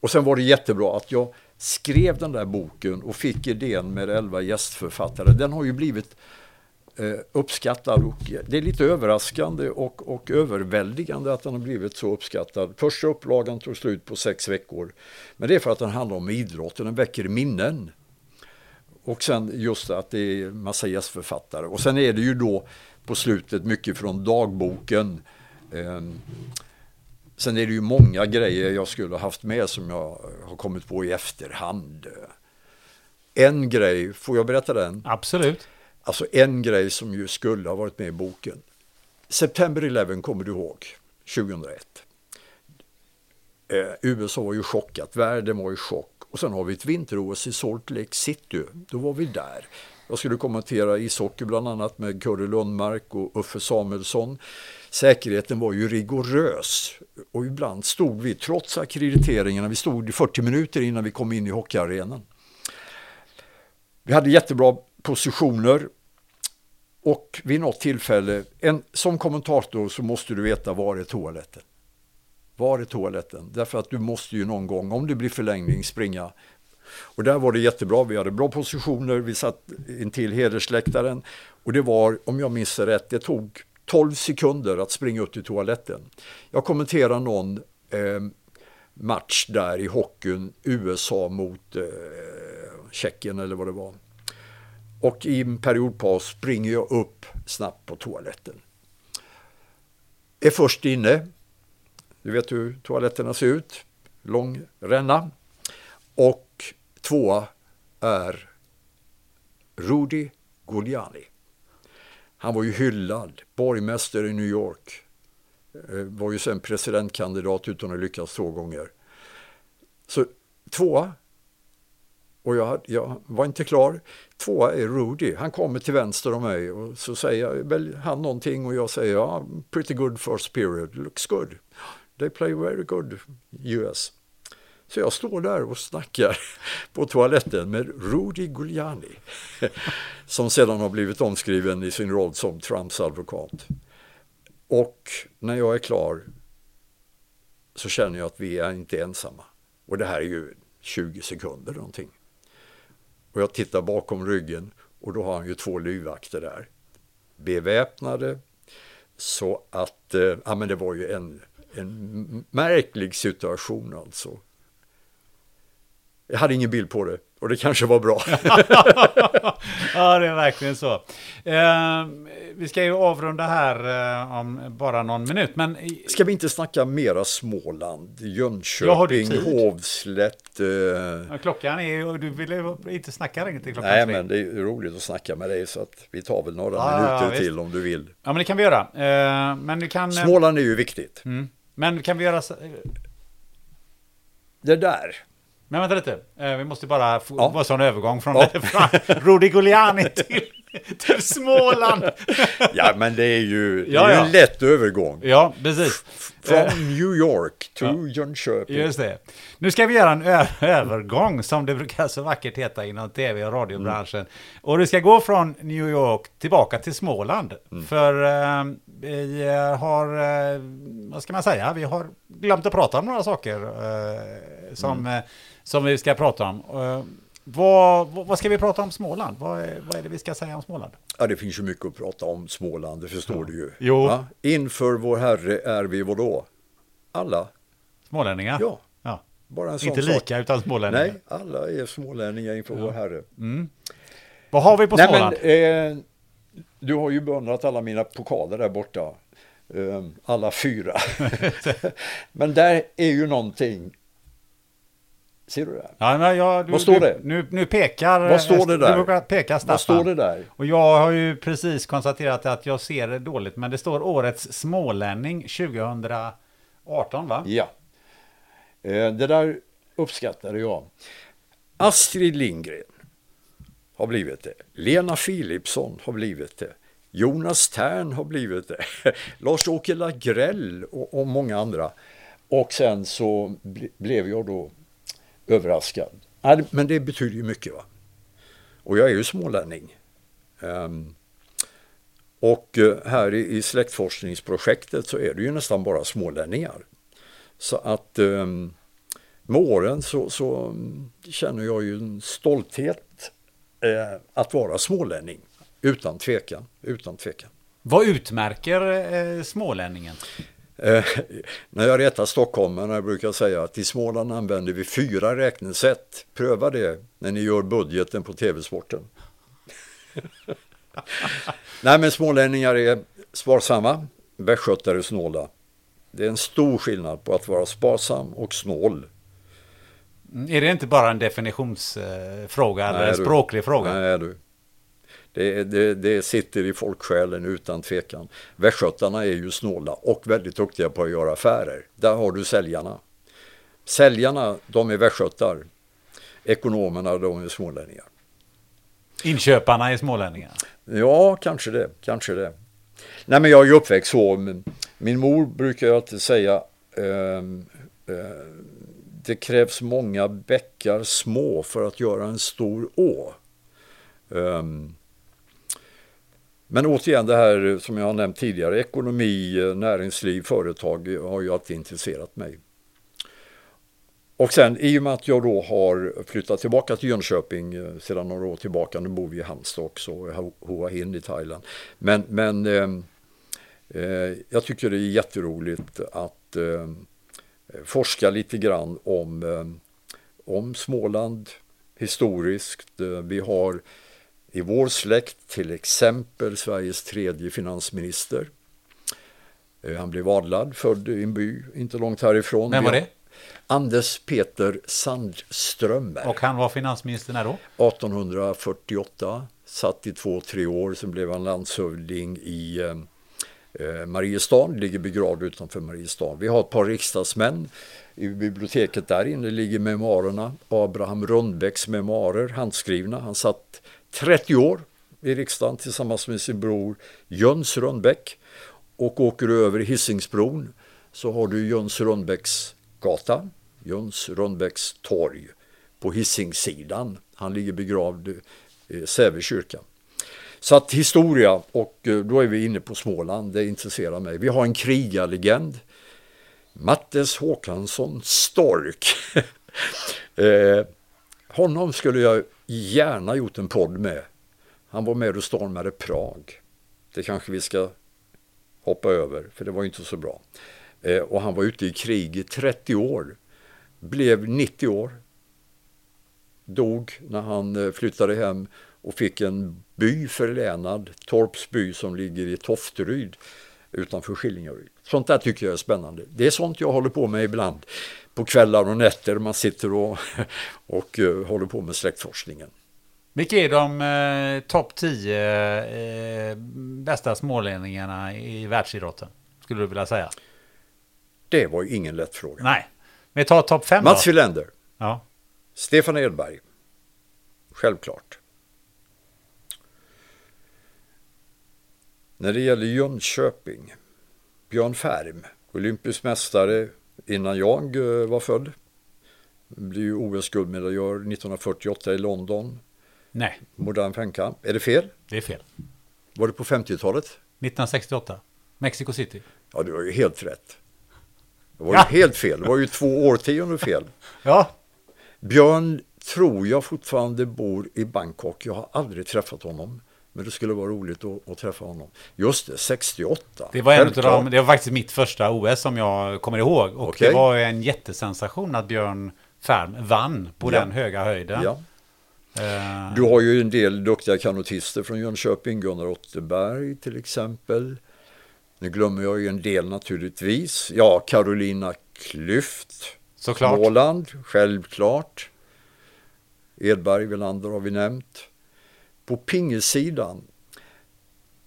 och sen var det jättebra att jag skrev den där boken och fick idén med elva gästförfattare. Den har ju blivit Eh, uppskattad och eh, det är lite överraskande och, och överväldigande att den har blivit så uppskattad. Första upplagan tog slut på sex veckor. Men det är för att den handlar om idrotten, den väcker minnen. Och sen just att det är massa gästförfattare. Och sen är det ju då på slutet mycket från dagboken. Ehm, sen är det ju många grejer jag skulle ha haft med som jag har kommit på i efterhand. En grej, får jag berätta den? Absolut. Alltså en grej som ju skulle ha varit med i boken. September 11 kommer du ihåg, 2001. Eh, USA var ju chockat, världen var i chock. Och sen har vi ett vinter-OS i Salt Lake City, då var vi där. Jag skulle kommentera ishockey bland annat med Curre Lundmark och Uffe Samuelsson säkerheten var ju rigorös och ibland stod vi, trots akkrediteringarna, vi stod i 40 minuter innan vi kom in i hockeyarenan. Vi hade jättebra positioner och vid något tillfälle, en, som kommentator så måste du veta var är toaletten. Var är toaletten? Därför att du måste ju någon gång, om det blir förlängning, springa. Och där var det jättebra, vi hade bra positioner, vi satt intill hedersläktaren och det var, om jag minns rätt, det tog 12 sekunder att springa upp till toaletten. Jag kommenterar någon eh, match där i hockeyn, USA mot eh, Tjeckien eller vad det var. Och i en periodpaus springer jag upp snabbt på toaletten. Är först inne. Du vet hur toaletterna ser ut. Lång ränna. Och tvåa är Rudy Giuliani. Han var ju hyllad, borgmästare i New York. Eh, var ju sen presidentkandidat utan att lyckas två gånger. Så tvåa, och jag, jag, var inte klar. Tvåa är Rudy, han kommer till vänster om mig och så säger väl han någonting och jag säger ja, pretty good first period, looks good. They play very good US. Så jag står där och snackar på toaletten med Rudy Giuliani som sedan har blivit omskriven i sin roll som Trumps advokat. Och när jag är klar så känner jag att vi är inte ensamma. Och det här är ju 20 sekunder någonting. Och jag tittar bakom ryggen och då har han ju två livvakter där. Beväpnade. Så att, eh, ja men det var ju en, en märklig situation alltså. Jag hade ingen bild på det och det kanske var bra. ja, det är verkligen så. Eh, vi ska ju avrunda här eh, om bara någon minut. Men... Ska vi inte snacka mera Småland, Jönköping, Hovslätt? Eh... Ja, klockan är du vill inte snacka längre till klockan Nej, tre. men det är roligt att snacka med dig så att vi tar väl några ja, minuter ja, till om du vill. Ja, men det kan vi göra. Eh, men du kan... Småland är ju viktigt. Mm. Men kan vi göra... Så... Det där. Men vänta lite, eh, vi måste bara få ja. en övergång från, ja. Rudy Giuliani till, till Småland. ja, men det är ju, det är ja, en lätt övergång. Ja, precis. Från New York till ja. Jönköping. Just det. Nu ska vi göra en övergång, som det brukar så vackert heta inom tv och radiobranschen. Mm. Och du ska gå från New York tillbaka till Småland. Mm. För eh, vi har, eh, vad ska man säga, vi har glömt att prata om några saker eh, som mm som vi ska prata om. Vad, vad, ska vi prata om Småland? Vad är, vad är det vi ska säga om Småland? Ja, det finns ju mycket att prata om Småland, det förstår ja. du ju. Jo. Ja? Inför vår Herre är vi vadå? Alla. Smålänningar? Ja. ja. Bara en sån Inte lika, sak. utan smålänningar? Nej, alla är smålänningar inför ja. vår Herre. Mm. Vad har vi på Nej, Småland? Men, eh, du har ju beundrat alla mina pokaler där borta. Eh, alla fyra. men där är ju någonting Ser du det? Ja, men jag, du, Vad står det? Nu, nu pekar... Vad står det där? Du pekar Vad står det där? Och jag har ju precis konstaterat att jag ser det dåligt, men det står årets smålänning 2018, va? Ja. Eh, det där uppskattade jag. Astrid Lindgren har blivit det. Lena Philipsson har blivit det. Jonas Tern har blivit det. Lars-Åke Lagrell och, och många andra. Och sen så ble, blev jag då överraskad. Men det betyder ju mycket. va. Och jag är ju smålänning. Um, och eh, här i, i släktforskningsprojektet så är det ju nästan bara smålänningar. Så att um, med åren så, så känner jag ju en stolthet eh, att vara smålänning. Utan tvekan, utan tvekan. Vad utmärker eh, smålänningen? Eh, när jag retar stockholmarna brukar jag säga att i Småland använder vi fyra räknesätt. Pröva det när ni gör budgeten på tv-sporten. Nej men smålänningar är sparsamma, västgötare snåla. Det är en stor skillnad på att vara sparsam och snål. Mm, är det inte bara en definitionsfråga eller en språklig fråga? Nej du. Det, det, det, sitter i folksjälen utan tvekan. Västgötarna är ju snåla och väldigt duktiga på att göra affärer. Där har du säljarna. Säljarna, de är västgötar. Ekonomerna, de är smålänningar. Inköparna är smålänningar? Ja, kanske det. Kanske det. Nej, men jag är ju uppväxt så. Min mor brukar alltid säga eh, eh, det krävs många bäckar små för att göra en stor å. Um, men återigen det här eh, som jag har nämnt tidigare, ekonomi, eh, näringsliv, företag eh, har ju alltid intresserat mig. Och sen i och med att jag då har flyttat tillbaka till Jönköping sedan några år tillbaka, nu bor vi i Halmstad också, Hoa Hin i Thailand. Men, men eh, eh, jag tycker det är jätteroligt att eh, forska lite grann om, eh, om Småland historiskt. Vi har i vår släkt till exempel Sveriges tredje finansminister. Han blev adlad, född i en by inte långt härifrån. Vem var det? Anders Peter Sandströmer. Och han var finansminister när då? 1848, satt i två, tre år, sen blev han landshövding i eh, Mariestad, ligger begravd utanför Mariestad. Vi har ett par riksdagsmän. I biblioteket där inne ligger memoarerna, Abraham Rundbäcks memoarer, handskrivna. Han satt 30 år i riksdagen tillsammans med sin bror Jöns Rundbäck och åker över Hisingsbron så har du Jöns Rundbäcks gata, Jöns Rundbäcks torg på Hisingssidan. Han ligger begravd i Säve kyrka. Så att historia, och eh, då är vi inne på Småland, det intresserar mig. Vi har en krigarlegend, Mattes Håkansson Stork. eh, honom skulle jag gärna gjort en podd med. Han var med och stormade Prag. Det kanske vi ska hoppa över, för det var inte så bra. Eh, och han var ute i krig i 30 år. Blev 90 år. Dog när han eh, flyttade hem och fick en by förlänad, Torpsby som ligger i Tofteryd utanför Skillingaryd. Sånt där tycker jag är spännande. Det är sånt jag håller på med ibland på kvällar och nätter. Man sitter och, och uh, håller på med släktforskningen. Vilka är de eh, topp 10 eh, bästa smålänningarna i världsidrotten? Skulle du vilja säga? Det var ju ingen lätt fråga. Nej. Vi tar topp 5 Mats Wilander. Ja. Stefan Edberg. Självklart. När det gäller Jönköping, Björn Färm, olympisk mästare innan jag eh, var född. Blev OS-guldmedaljör 1948 i London. Nej. Modern femkamp. Är det fel? Det är fel. Var det på 50-talet? 1968. Mexico City. Ja, du har ju helt rätt. Det var ju ja. helt fel. Det var ju två årtionden fel. Ja. Björn tror jag fortfarande bor i Bangkok. Jag har aldrig träffat honom. Men det skulle vara roligt att, att träffa honom. Just det, 68. Det var, en av dem, det var faktiskt mitt första OS som jag kommer ihåg. Och okay. det var en jättesensation att Björn Färm vann på ja. den höga höjden. Ja. Uh, du har ju en del duktiga kanotister från Jönköping, Gunnar Otterberg till exempel. Nu glömmer jag ju en del naturligtvis. Ja, Carolina Klyft. Såklart. Småland, självklart. Edberg, Welander har vi nämnt på pingessidan,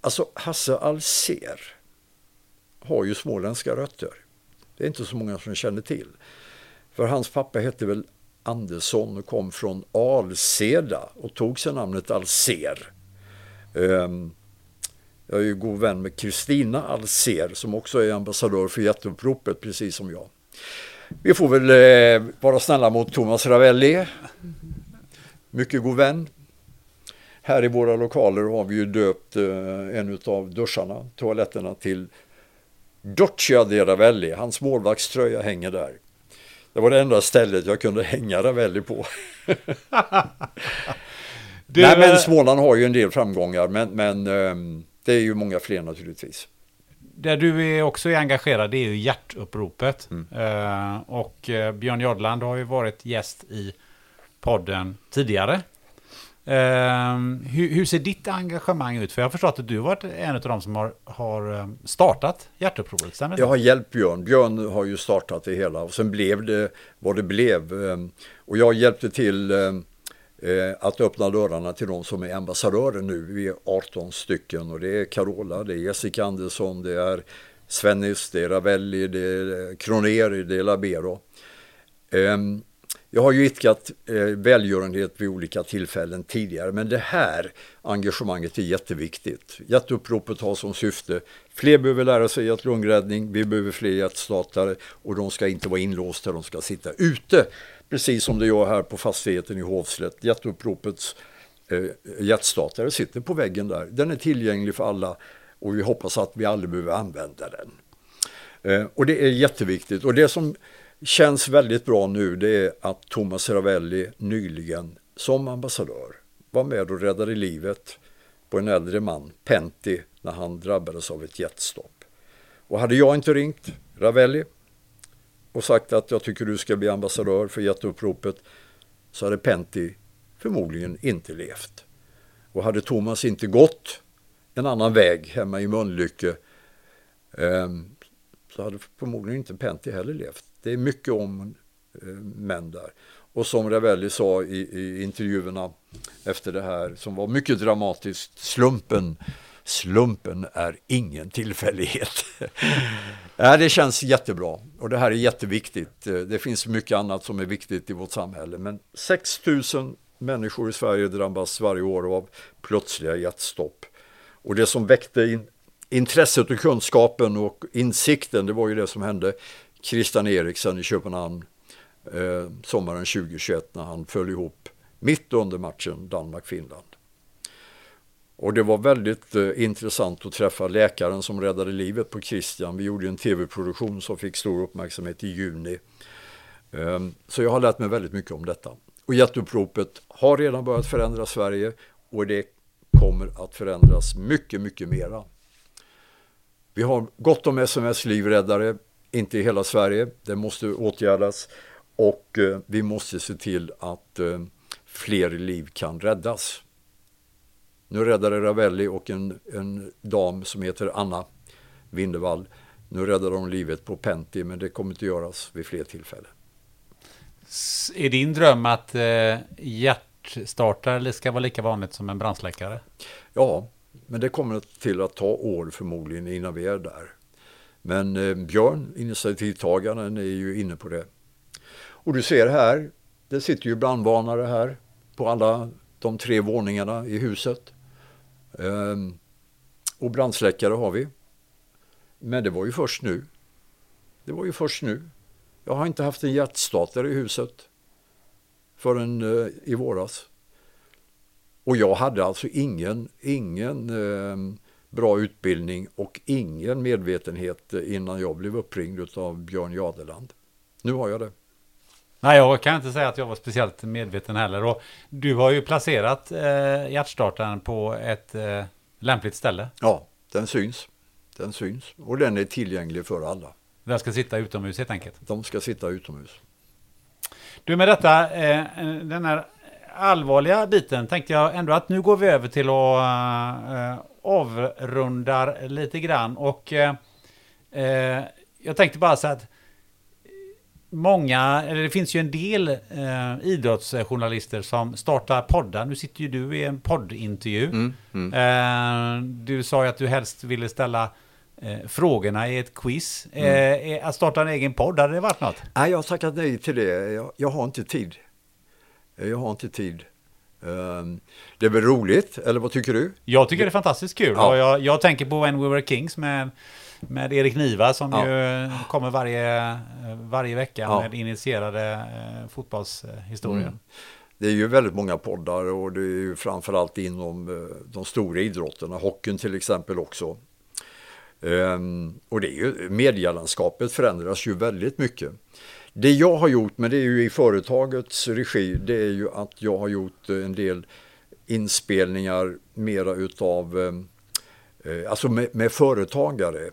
alltså Hasse Alser har ju småländska rötter. Det är inte så många som känner till. För hans pappa hette väl Andersson och kom från Alseda och tog sig namnet Alser. Ehm, jag är ju god vän med Kristina Alser som också är ambassadör för jätteuppropet precis som jag. Vi får väl eh, vara snälla mot Thomas Ravelli. Mycket god vän. Här i våra lokaler har vi ju döpt eh, en av duscharna, toaletterna till Doccia de Ravelli. Hans målvaktströja hänger där. Det var det enda stället jag kunde hänga Ravelli på. du... Nej men Småland har ju en del framgångar men, men ehm, det är ju många fler naturligtvis. Där du är också är engagerad det är ju hjärtuppropet. Mm. Uh, och uh, Björn Jodland har ju varit gäst i podden tidigare. Ehm, hur, hur, ser ditt engagemang ut? För jag har förstått att du har varit en av de som har, har ehm, startat Hjärtupproret. stämmer Jag har hjälpt Björn. Björn har ju startat det hela och sen blev det vad det blev. Ehm, och jag hjälpte till eh, att öppna dörrarna till de som är ambassadörer nu. Vi är 18 stycken och det är Carola, det är Jessica Andersson, det är Svennis, det är Ravelli, det är Kroneri, det är Labero. Um, jag har ju idkat eh, välgörenhet vid olika tillfällen tidigare men det här engagemanget är jätteviktigt. Hjärtuppropet har som syfte, fler behöver lära sig hjärt-lungräddning, vi behöver fler hjärtstartare och de ska inte vara inlåsta, de ska sitta ute. Precis som det gör här på fastigheten i Hovslätt. Hjärtuppropets eh, hjärtstartare sitter på väggen där. Den är tillgänglig för alla och vi hoppas att vi aldrig behöver använda den. Eh, och det är jätteviktigt och det som känns väldigt bra nu det är att Thomas Ravelli nyligen som ambassadör var med och räddade livet på en äldre man, Pentti, när han drabbades av ett jetstopp. Och hade jag inte ringt Ravelli och sagt att jag tycker du ska bli ambassadör för jätteuppropet så hade Pentti förmodligen inte levt. Och hade Thomas inte gått en annan väg hemma i Mölnlycke eh, så hade förmodligen inte Pentti heller levt. Det är mycket om eh, män där. Och som Ravelli sa i, i intervjuerna efter det här, som var mycket dramatiskt, slumpen slumpen är ingen tillfällighet. ja, det känns jättebra och det här är jätteviktigt. Eh, det finns mycket annat som är viktigt i vårt samhälle men 6 000 människor i Sverige drabbas varje år av plötsliga hjärtstopp. Och det som väckte in, intresset och kunskapen och insikten det var ju det som hände Christian Eriksen i Köpenhamn eh, sommaren 2021 när han föll ihop mitt under matchen Danmark-Finland. Och det var väldigt eh, intressant att träffa läkaren som räddade livet på Christian. Vi gjorde en tv-produktion som fick stor uppmärksamhet i juni. Eh, så jag har lärt mig väldigt mycket om detta. Och jätteuppropet har redan börjat förändra Sverige och det kommer att förändras mycket, mycket mera. Vi har gott om sms-livräddare, inte i hela Sverige, det måste åtgärdas och eh, vi måste se till att eh, fler liv kan räddas. Nu räddade Ravelli och en, en dam som heter Anna Vindevall. Nu räddade de livet på Penti men det kommer inte göras vid fler tillfällen. Är din dröm att eh, hjärtstartare ska vara lika vanligt som en brandsläckare? Ja, men det kommer till att ta år förmodligen innan vi är där. Men eh, Björn, initiativtagaren, är ju inne på det. Och du ser här, det sitter ju brandvarnare här på alla de tre våningarna i huset. Ehm, och brandsläckare har vi. Men det var ju först nu. Det var ju först nu. Jag har inte haft en hjärtstartare i huset förrän eh, i våras. Och jag hade alltså ingen, ingen eh, bra utbildning och ingen medvetenhet innan jag blev uppringd av Björn Jadeland. Nu har jag det. Nej, jag kan inte säga att jag var speciellt medveten heller. Och du har ju placerat eh, hjärtstartaren på ett eh, lämpligt ställe. Ja, den syns. Den syns. Och den är tillgänglig för alla. Den ska sitta utomhus helt enkelt? De ska sitta utomhus. Du, med detta, eh, den här allvarliga biten tänkte jag ändå att nu går vi över till att eh, avrundar lite grann. Och eh, eh jag tänkte bara så att många, eller det finns ju en del eh, idrottsjournalister som startar poddar. Nu sitter ju du i en poddintervju. Mm, mm. Eh, du sa ju att du helst ville ställa eh, frågorna i ett quiz. Mm. Eh, att starta en egen podd, hade det varit något? Nej, jag har tackat nej till det. Jag, jag har inte tid. Jag har inte tid. Um, det är väl roligt, eller vad tycker du? Jag tycker det är fantastiskt kul. Ja. Och jag, jag tänker på When We Were Kings med med Erik Niva som ja. ju kommer varje, varje vecka ja. med initierade eh, fotbollshistorier. Mm. Det är ju väldigt många poddar och det är ju framförallt inom eh, de stora idrotterna, hockeyn till exempel också. Um, och det är ju, medielandskapet förändras ju väldigt mycket. Det jag har gjort, men det är ju i företagets regi, det är ju att jag har gjort eh, en del inspelningar mera utav, eh, eh alltså med, med företagare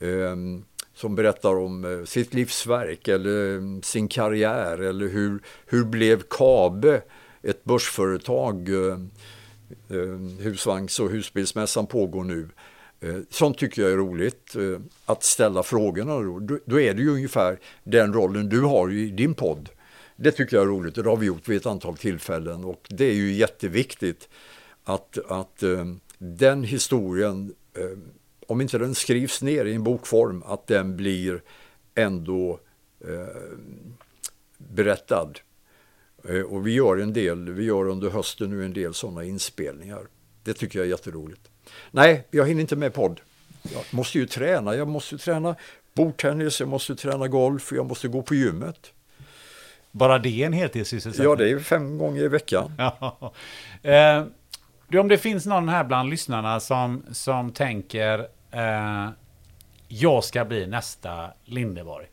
ehm, som berättar om eh, sitt livsverk eller mm, sin karriär eller hur, hur blev Kabe ett börsföretag? Eh, eh, husvagns och husbilsmässan pågår nu. Eh, sånt tycker jag är roligt, eh, att ställa frågorna. Då, då är det ju ungefär den rollen du har i din podd. Det tycker jag är roligt och det har vi gjort vid ett antal tillfällen och det är ju jätteviktigt att, att eh, den historien om inte den skrivs ner i en bokform, att den blir ändå berättad. Och vi gör en del, vi gör under hösten nu en del sådana inspelningar. Det tycker jag är jätteroligt. Nej, jag hinner inte med podd. Jag måste ju träna, jag måste träna bordtennis, jag måste träna golf, jag måste gå på gymmet. Bara det är en heltidssysselsättning? Ja, det är fem gånger i veckan. Ja. Eh, om det finns någon här bland lyssnarna som, som tänker eh, jag ska bli nästa Lindeborg.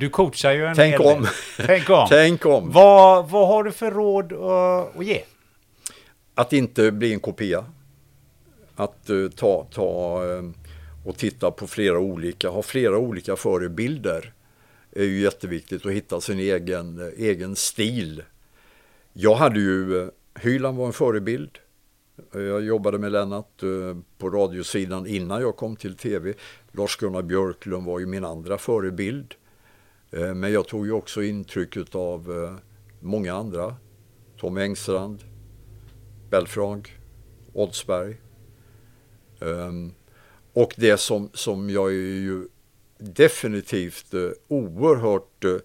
Du coachar ju en Tänk hel om. Tänk om. Tänk om. Vad, vad har du för råd att, att ge? Att inte bli en kopia. Att uh, ta, ta uh, och titta på flera olika, ha flera olika förebilder är ju jätteviktigt att hitta sin egen, eh, egen stil. Jag hade ju, Hyland var en förebild. Jag jobbade med Lennart på radiosidan innan jag kom till tv. Lars-Gunnar Björklund var ju min andra förebild. Men jag tog ju också intryck av många andra. Tom Engstrand, Belfrage, Oddsberg. Ehm, och det som, som jag är ju definitivt eh, oerhört eh,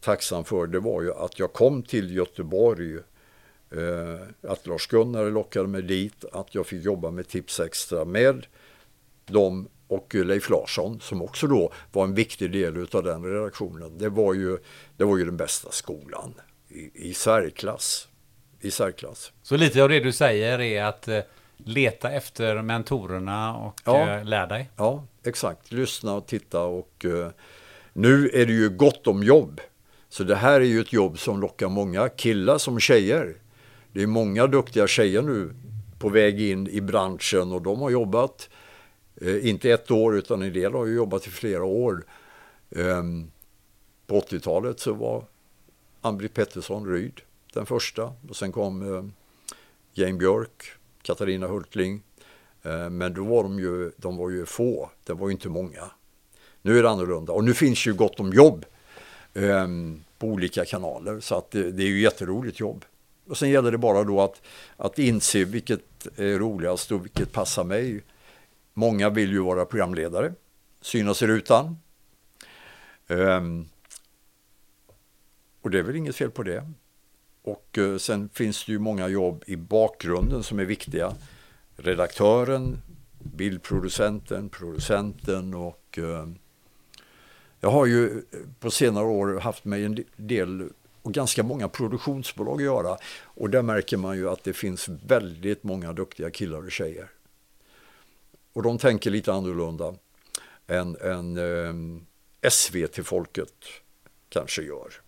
tacksam för det var ju att jag kom till Göteborg eh, att Lars-Gunnar lockade mig dit, att jag fick jobba med Tips Extra med dem och Leif Larsson som också då var en viktig del av den redaktionen. Det var ju, det var ju den bästa skolan i, i särklass. I särklass. Så lite av det du säger är att eh, leta efter mentorerna och ja, eh, lär dig? Ja, exakt. Lyssna och titta och uh, nu är det ju gott om jobb. Så det här är ju ett jobb som lockar många killar som tjejer. Det är många duktiga tjejer nu på väg in i branschen och de har jobbat, eh, inte ett år utan en del har ju jobbat i flera år. Eh, på 80-talet så var Ann-Britt Pettersson Ryd den första och sen kom eh, Jane Björk, Katarina Hultling. Eh, men då var de ju, de var ju få, det var ju inte många. Nu är det annorlunda och nu finns ju gott om jobb ehm, på olika kanaler så att det, det är ju jätteroligt jobb. Och sen gäller det bara då att, att inse vilket är roligast och vilket passar mig. Många vill ju vara programledare, synas i rutan. Um, ehm, och det är väl inget fel på det. Och eh, sen finns det ju många jobb i bakgrunden som är viktiga. Redaktören, bildproducenten, producenten och eh, jag har ju eh, på senare år haft med en del och ganska många produktionsbolag att göra. Och där märker man ju att det finns väldigt många duktiga killar och tjejer. Och de tänker lite annorlunda än, än eh, SVT-folket kanske gör.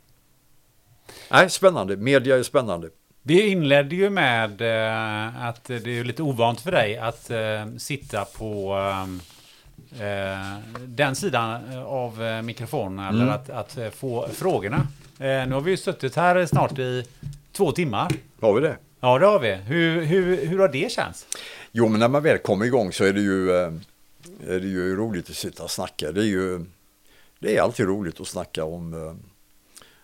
Nej, spännande. Media är spännande. Vi inledde ju med eh, att det är lite ovant för dig att eh, sitta på eh, den sidan av mikrofonen eller mm. att, att, få frågorna. Nu har vi ju suttit här snart i två timmar. Har vi det? Ja, det har vi. Hur, hur, hur har det känts? Jo, men när man väl kommer igång så är det ju, är det ju roligt att sitta och snacka. Det är ju det är alltid roligt att snacka om,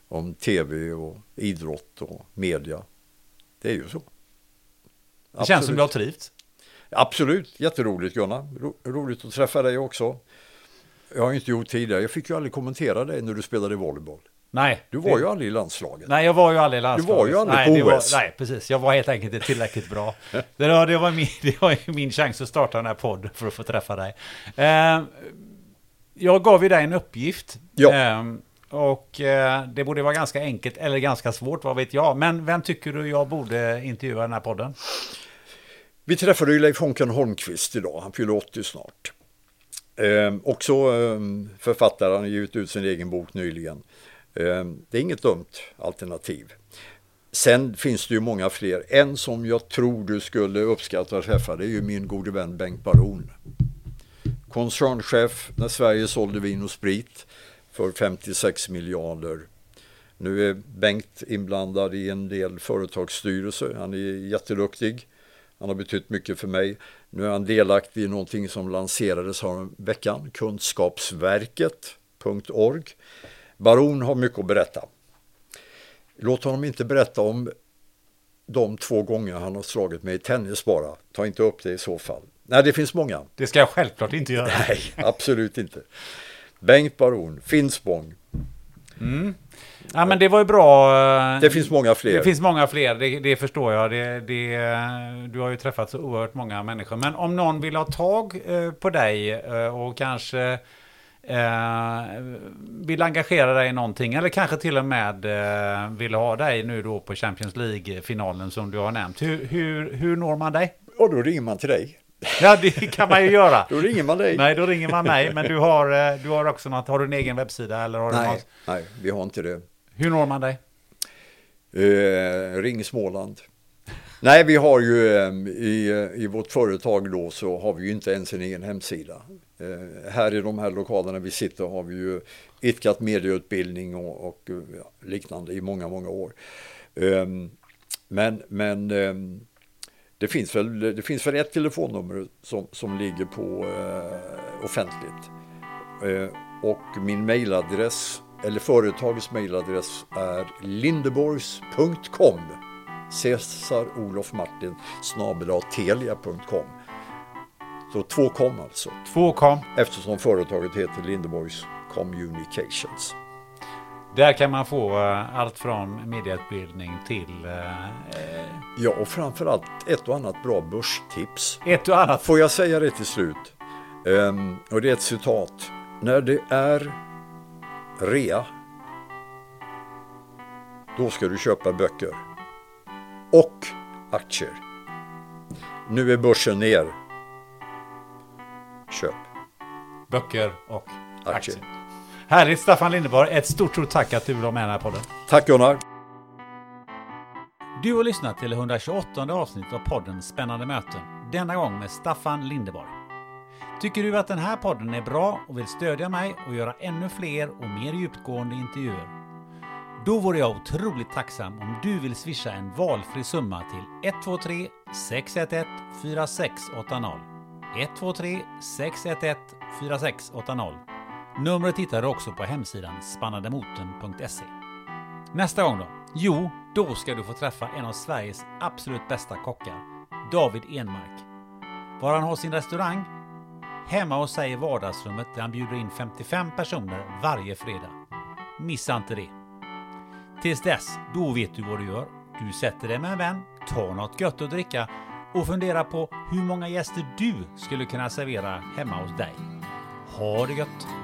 om tv och idrott och media. Det är ju så. Det Absolut. känns som du har trivts. Absolut, jätteroligt Gunnar. Ro roligt att träffa dig också. Jag har inte gjort tidigare. Jag fick ju aldrig kommentera dig när du spelade volleyboll. Nej. Du var det... ju aldrig i landslaget. Nej, jag var ju aldrig i landslaget. Du var ju aldrig nej, på OS. Var, nej, precis. Jag var helt enkelt inte tillräckligt bra. det, var, det, var min, det var min chans att starta den här podden för att få träffa dig. Eh, jag gav ju dig en uppgift. Ja. Eh, och eh, det borde vara ganska enkelt eller ganska svårt, vad vet jag. Men vem tycker du jag borde intervjua i den här podden? Vi träffade ju Leif Honken Holmqvist idag. Han fyller 80 snart. Eh, också eh, författare, han har givit ut sin egen bok nyligen. Eh, det är inget dumt alternativ. Sen finns det ju många fler. En som jag tror du skulle uppskatta att träffa det är ju min gode vän Bengt Baron. Koncernchef när Sverige sålde vin och sprit för 56 miljarder. Nu är Bengt inblandad i en del företagsstyrelser. Han är jätteduktig. Han har betytt mycket för mig. Nu är han delaktig i någonting som lanserades veckan, Kunskapsverket.org. Baron har mycket att berätta. Låt honom inte berätta om de två gånger han har slagit mig i tennis bara. Ta inte upp det i så fall. Nej, det finns många. Det ska jag självklart inte göra. Nej, absolut inte. Bengt Baron, Finspång. Mm. Ja, men det var ju bra. Eh, det finns många fler. Det finns många fler, det, det förstår jag. Det, det, du har ju träffat så oerhört många människor. Men om någon vill ha tag eh, på dig eh, och kanske eh, vill engagera dig i någonting eller kanske till och med eh, vill ha dig nu då på Champions League-finalen som du har nämnt. Hur, hur, hur når man dig? Och då ringer man till dig. Ja, det kan man ju göra. då ringer man dig. Nej, då ringer man mig. Men du har, eh, du har också något, har du en egen webbsida eller? Har nej, du något? nej, vi har inte det. Hur når man dig? Eh, ring Småland. Nej, vi har ju eh, i, i vårt företag då så har vi ju inte ens en egen hemsida. Eh, här i de här lokalerna vi sitter har vi ju idkat medieutbildning och, och ja, liknande i många, många år. Um, men men um, det, finns väl, det finns väl ett telefonnummer som, som ligger på uh, offentligt. Uh, och min mailadress, eller företagets mailadress är lindeborgs.com Cesar Olof Martin telia.com Så två kom alltså. Två kom. Eftersom företaget heter Lindeborgs Communications. Där kan man få uh, allt från medieutbildning till... Uh, ja, och framförallt ett och annat bra börstips. Ett och annat. Får jag säga det till slut? Um, och det är ett citat. När det är rea, då ska du köpa böcker och aktier. Nu är börsen ner. Köp. Böcker och aktier. aktier. Härligt Staffan Lindeborg. Ett stort, tack att du var med i den här podden. Tack Gunnar. Du har lyssnat till det 128 avsnittet av podden Spännande möten. Denna gång med Staffan Lindeborg. Tycker du att den här podden är bra och vill stödja mig och göra ännu fler och mer djupgående intervjuer? Då vore jag otroligt tacksam om du vill swisha en valfri summa till 123 611 4680. 123 611 4680. Numret hittar du också på hemsidan spannademoten.se. Nästa gång då? Jo, då ska du få träffa en av Sveriges absolut bästa kockar, David Enmark. Var han har sin restaurang? Hemma hos sig i vardagsrummet där han bjuder in 55 personer varje fredag. Missa inte det! Tills dess, då vet du vad du gör. Du sätter dig med en vän, tar något gött att dricka och funderar på hur många gäster du skulle kunna servera hemma hos dig. Ha det gött!